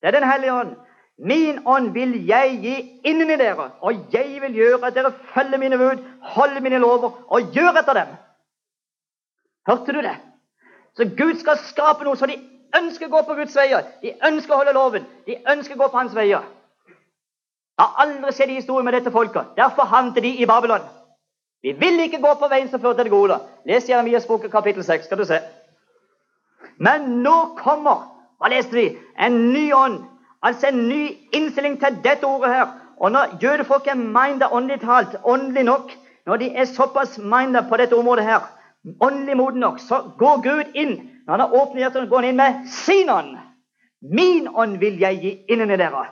det er Den hellige ånd, Min ånd vil jeg gi inni dere, og jeg vil gjøre at dere følger mine bud, holder mine lover og gjør etter dem. Hørte du det? Så Gud skal skape noe så de ønsker å gå på Guds veier. De ønsker å holde loven. De ønsker å gå på hans veier. Det har aldri sett i historien med dette folket. Derfor havnet de i Babylon. Vi vil ikke gå på veien som fører til det gode. Les Jeremias bok kapittel 6, skal du se. Men nå kommer, hva leste vi? En ny ånd Altså en ny innstilling til dette ordet her. Og når jødefolk er minda åndelig talt, åndelig nok, når de er såpass minda på dette området her, åndelig moden nok, så går Gud inn. Når han har åpnet hjertet, går han inn med sin ånd. Min ånd vil jeg gi inni dere.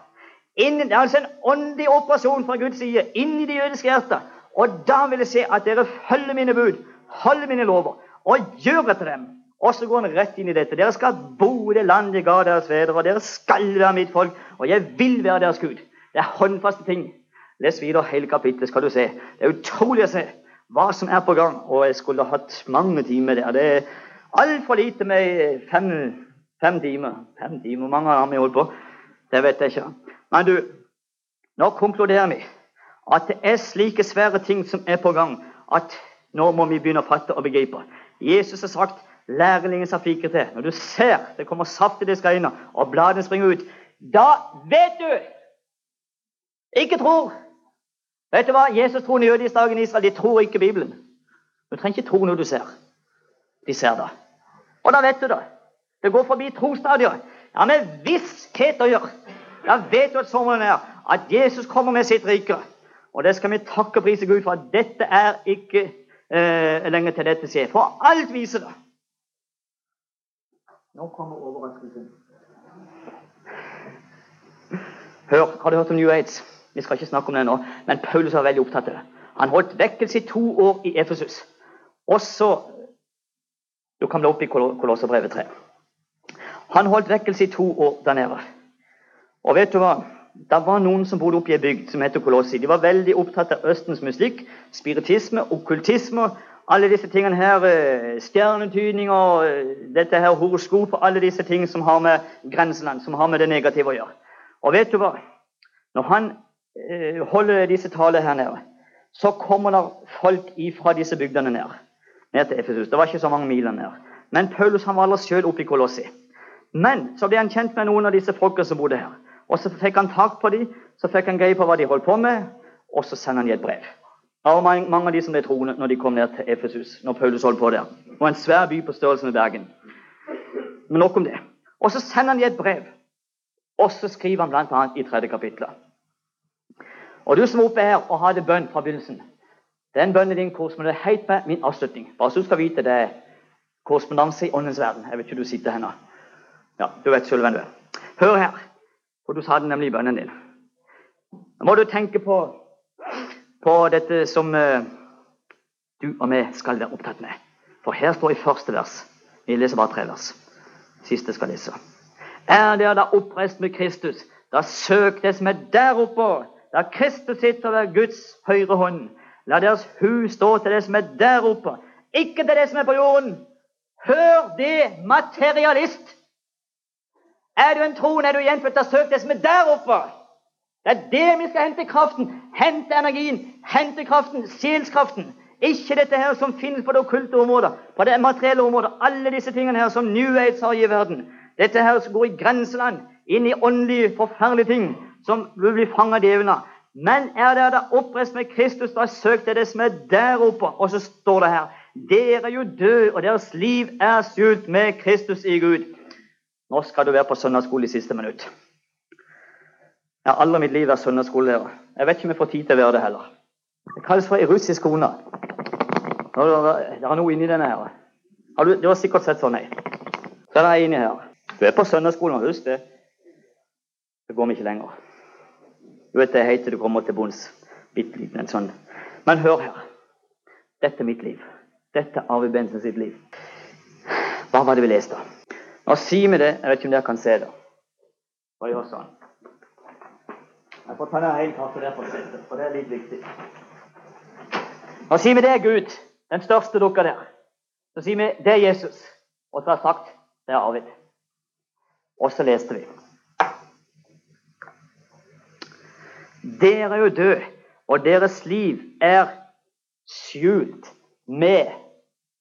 Inn, det er altså en åndelig operasjon fra Guds side inn i det jødiske hjertet. Og da vil jeg se at dere følger mine bud, holder mine lover og gjør etter dem. Og så går han rett inn i dette. Dere skal bo i det landet jeg ga deres fedre, og dere skal være mitt folk, og jeg vil være deres Gud. Det er håndfaste ting. Les videre hele kapittelet, skal du se. Det er utrolig å se hva som er på gang. Og jeg skulle hatt mange timer der. Det er altfor lite med fem, fem timer. Fem timer, Hvor mange har vi holdt på? Det vet jeg ikke. Men du, nå konkluderer vi at det er slike svære ting som er på gang, at nå må vi begynne å fatte og begripe. Jesus har sagt lærlingen sa fiker til. Når du ser det kommer saft i disse greiene, og bladene springer ut, da vet du! Ikke tror. Vet du hva? Jesus tror jøder i Israel. De tror ikke Bibelen. Du trenger ikke tro når du ser. De ser det. Og da vet du det. Det går forbi trostadier. Ja, med visshet å gjøre. Da vet du at sommeren er at Jesus kommer med sitt rike. Og det skal vi takke og prise Gud for. at Dette er ikke eh, lenger til dette skjer. For alt viser det. Nå kommer overraskelsen. Hør, Har du hørt om New Aids? Vi skal ikke snakke om det nå, men Paulus var veldig opptatt av det. Han holdt vekkelse i to år i Efesus. Også Du kan bli opp i Kolosserbrevet 3. Han holdt vekkelse i to år der nede. Og vet du hva? Det var noen som bodde oppe i ei bygd som heter Kolossi. De var veldig opptatt av Østens musikk, spiritisme, okkultisme alle disse tingene her, eh, stjernetydninger, eh, dette her horoskop alle disse tingene som har med grenseland, som har med det negative å gjøre. Og vet du hva? Når han eh, holder disse talene her nede, så kommer det folk ifra disse bygdene ned, ned til Efesus. Det var ikke så mange miler ned. Men Paulus han var aldri sjøl oppe i Kolossi. Men så ble han kjent med noen av disse folka som bodde her. Og Så fikk han tak på dem, så fikk han greie på hva de holdt på med, og så sender han dem et brev. Var mange, av de som ble troende når de kom ned til Efesus. når Paulus holdt på der. Det en svær by på størrelse med Bergen. Men nok om det. Og så sender han dem et brev. Og så skriver han bl.a. i tredje kapittel. Og du som er oppe her og hadde bønn fra begynnelsen Den bønnen din korresponderer helt med min avslutning. Bare så du skal vite det er korrespondanse i åndens verden. Jeg vet ikke du sitter her nå. Ja, du vet selv hvem du er. Hør her, for du sa det nemlig i bønnen din. Nå må du tenke på på dette som uh, du og vi skal være opptatt med. For her står i første vers Vi leser bare tre vers. Siste skal lese. Er dere da oppreist med Kristus, da søk det som er der oppe, da Kristus sitter ved Guds høyre hånd. La deres hus stå til det som er der oppe, ikke til det som er på jorden. Hør det, materialist! Er du en troende, er du gjenfødt, da søk det som er der oppe. Det er det vi skal hente kraften. Hente energien, hente kraften, sjelskraften. Ikke dette her som finnes på det okkulte området, på det materielle området. Alle disse tingene her som New Age har i verden. Dette her som går i grenseland, inn i åndelige, forferdelige ting som vil bli fanget av. Men er dere da oppreist med Kristus, da søk dere det som er der oppe. Og så står det her Dere er jo døde, og deres liv er skjult med Kristus i Gud. Nå skal du være på søndagsskole i siste minutt. Har aldri mitt liv vært søndagsskolelærer. Jeg vet ikke om jeg får tid til å være det heller. Det kalles for ei russisk kone. Det er noe inni denne her. Har du, du har sikkert sett sånn ei. Så er det inni her. Du er på søndagsskolen, husk det. så går vi ikke lenger. Du vet det heter du kommer til bunns. Bitte liten en sånn. Men hør her. Dette er mitt liv. Dette er Arvid Bensen sitt liv. Hva var det vi leste? Nå sier vi det. Jeg vet ikke om dere kan se det. Bare gjør sånn. Jeg får ta ned én kaffe der for, sette, for det er litt viktig. Nå sier vi det er Gud, den største dukka der. Så sier vi det er Jesus. Og så har jeg sagt det er Arvid. Og så leste vi. Dere er jo døde, og deres liv er skjult med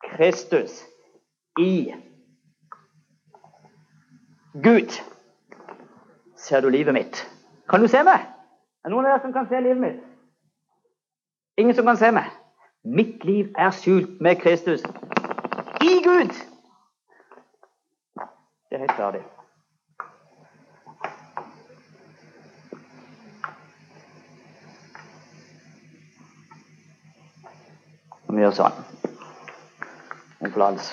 Kristus i Gud. Ser du livet mitt? Kan du se meg? Er det noen av dere som kan se livet mitt? Ingen som kan se meg? Mitt liv er skjult med Kristus i Gud. Det er helt ferdig. Vi gjør sånn. Omflans.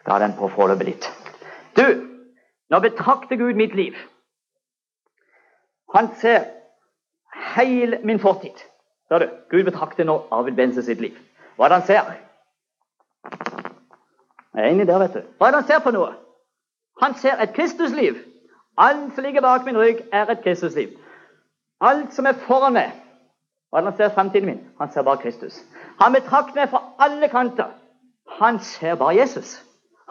Skal ha den på foreløpig litt. Du, nå betrakter Gud mitt liv. Han ser hele min fortid. Ser du? Gud betrakter nå Arvid Bense sitt liv. Hva er det han ser? Jeg er inni der, vet du. Hva er det han ser på noe? Han ser et Kristusliv. Alt som ligger bak min rygg, er et Kristusliv. Alt som er foran meg, hva er det han ser fremtiden min? Han ser bare Kristus. Han betrakter meg fra alle kanter. Han ser bare Jesus.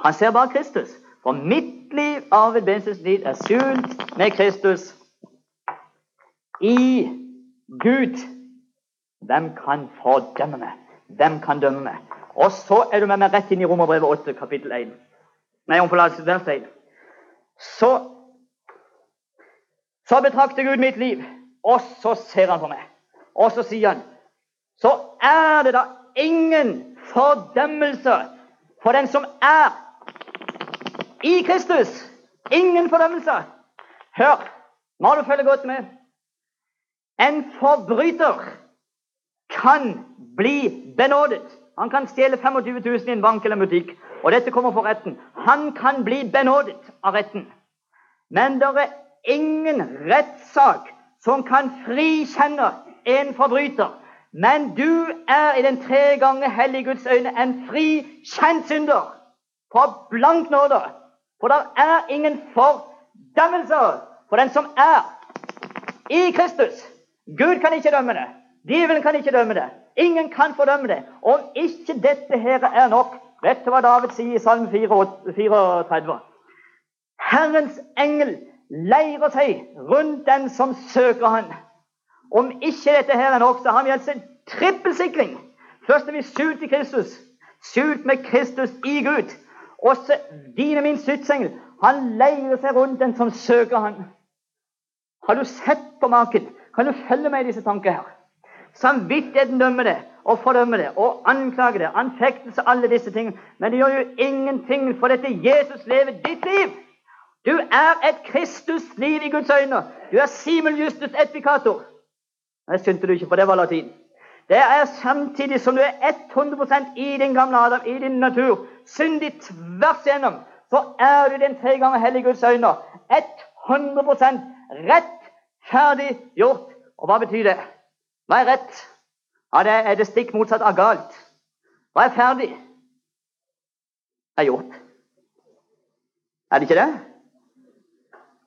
Han ser bare Kristus. For mitt liv, Arvid Benses liv, er skjult med Kristus i Gud. Hvem kan fordømme meg? Hvem kan dømme meg? Og så er du med meg rett inn i Romerbrevet 8, kapittel 1. Nei, om forlatelse, vers 1. Så, så betrakter Gud mitt liv, og så ser han på meg. Og så sier han så er det da ingen fordømmelse for den som er i Kristus. Ingen fordømmelse. Hør, må du følge godt med. En forbryter kan bli benådet. Han kan stjele 25 000 i en bank eller en butikk, og dette kommer for retten. Han kan bli benådet av retten. Men det er ingen rettssak som kan frikjenne en forbryter. Men du er i den tre ganger hellige Guds øyne en frikjent synder. På blank nåde. For det er ingen fordømmelse for den som er i Kristus. Gud kan ikke dømme det. Djevelen kan ikke dømme det. Ingen kan fordømme det. Om ikke dette her er nok Vet du hva David sier i Salme 34? Herrens engel leirer seg rundt den som søker han. Om ikke dette her er nok, så har vi altså en trippelsikring. Først er vi sult i Kristus. Sult med Kristus i Gud. Også dine min skytsengel. Han leier seg rundt den som søker han. Har du sett på maken? Kan du følge meg i disse tanker her? Samvittigheten dømmer det og fordømmer det og anklager det. Anfektelse, alle disse tingene. Men det gjør jo ingenting, for dette Jesus lever ditt liv. Du er et Kristus-liv i Guds øyne. Du er simul justus et det skjønte du ikke, for det var latin. Det er samtidig som du er 100% i din gamle Adam, i din natur, syndig tvers igjennom, så er du den tre ganger hellige Guds øyne 100 rettferdiggjort. Og hva betyr det? Hva er rett? Ja, Det er det stikk motsatt av galt. Hva er ferdig? Er gjort. Er det ikke det?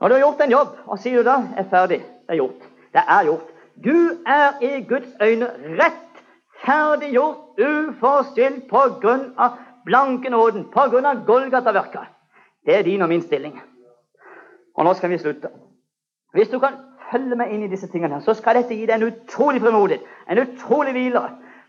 Når du har gjort en jobb, og sier du da er ferdig, det er gjort. Det er gjort. Du er i Guds øyne rettferdiggjort uforskyldt på grunn av blanke nåden, på grunn av Golgata-verket. Det er din og min stilling. Og nå skal vi slutte. Hvis du kan følge meg inn i disse tingene, så skal dette gi deg en utrolig frimodighet, en utrolig hvile.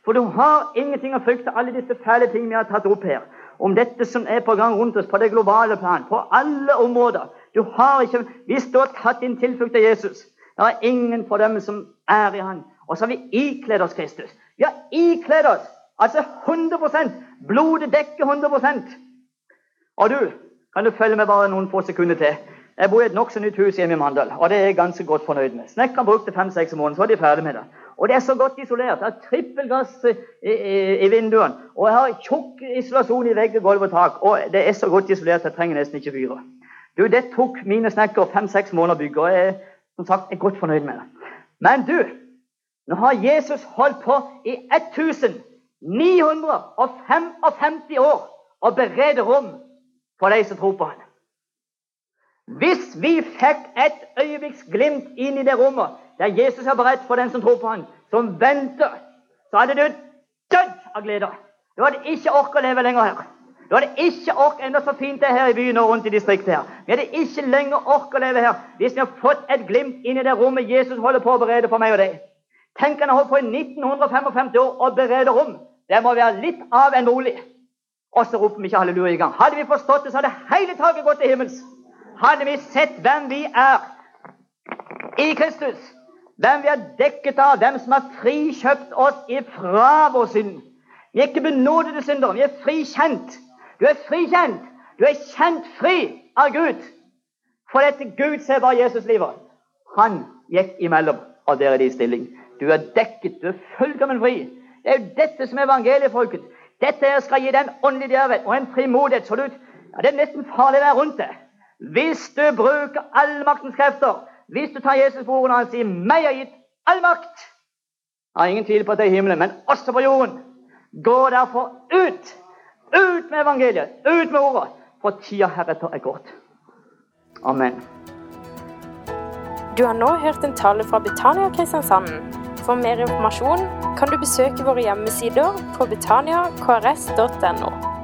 For du har ingenting å frykte alle disse fæle tingene vi har tatt opp her. Om dette som er på gang rundt oss på det globale plan, på alle områder. Du har ikke, Hvis du har tatt din tilflukt til Jesus, det er ingen for dem som er i Han. Og så har vi ikledd oss Kristus. Vi har ikledd oss altså 100 Blodet dekker 100% Og du, kan du følge med bare noen få sekunder til? Jeg bor i et nokså nytt hus hjemme i Mandal, og det er jeg ganske godt fornøyd med. Snekkeren brukte fem-seks måneder, så var de ferdig med det. Og det er så godt isolert. Jeg har trippelgass i, i, i, vinduene. Og jeg har tjukk isolasjon i vegger, gulv og tak. Og det er så godt isolert at jeg trenger nesten ikke fyre. Du, Det tok mine snekkere fem-seks måneder å bygge, og jeg som sagt, er godt fornøyd med det. Men du, nå har Jesus holdt på i 1955 år å berede rom for de som tror på ham. Hvis vi fikk et øyeblikksglimt inn i det rommet der Jesus har beredt for den som tror på ham, som venter, så hadde du dødd av glede. Du hadde ikke orket å leve lenger her. Du hadde ikke orket enda så fint det er her i byen og rundt i distriktet her. Vi hadde ikke lenger orket å leve her hvis vi hadde fått et glimt inn i det rommet Jesus holder på å berede for meg og deg. Tenk han har holdt på i 1955 år og berede rom. Det må være litt av en bolig. Og så roper vi ikke halleluja i gang. Hadde vi forstått det, så hadde hele taket gått til himmels. Hadde vi sett hvem vi er i Kristus, hvem vi er dekket av, hvem som har frikjøpt oss ifra vår synd. Vi er ikke benådede syndere, vi er frikjent. Du er frikjent. Du er kjent fri av Gud. For dette Gud ser hva Jesus livet. Han gikk imellom, og der er din i stilling. Du er dekket, du er fullkommen fri. Det er jo dette som er evangeliet, folket. Dette skal gi deg en åndelig djervhet og en frimodighet så du, ja, det er nesten farlig å være rundt det. Hvis du bruker all maktens krefter, hvis du tar Jesus på ordet og han sier 'meg er gitt all makt', jeg har ingen tvil på at det er himmelen, men også på jorden, gå derfor ut. Ut med evangeliet, ut med ordet, for tida heretter er gått. Amen. Du har nå hørt en tale fra Betania Kristiansand. For mer informasjon kan du besøke våre hjemmesider på betaniakrs.no.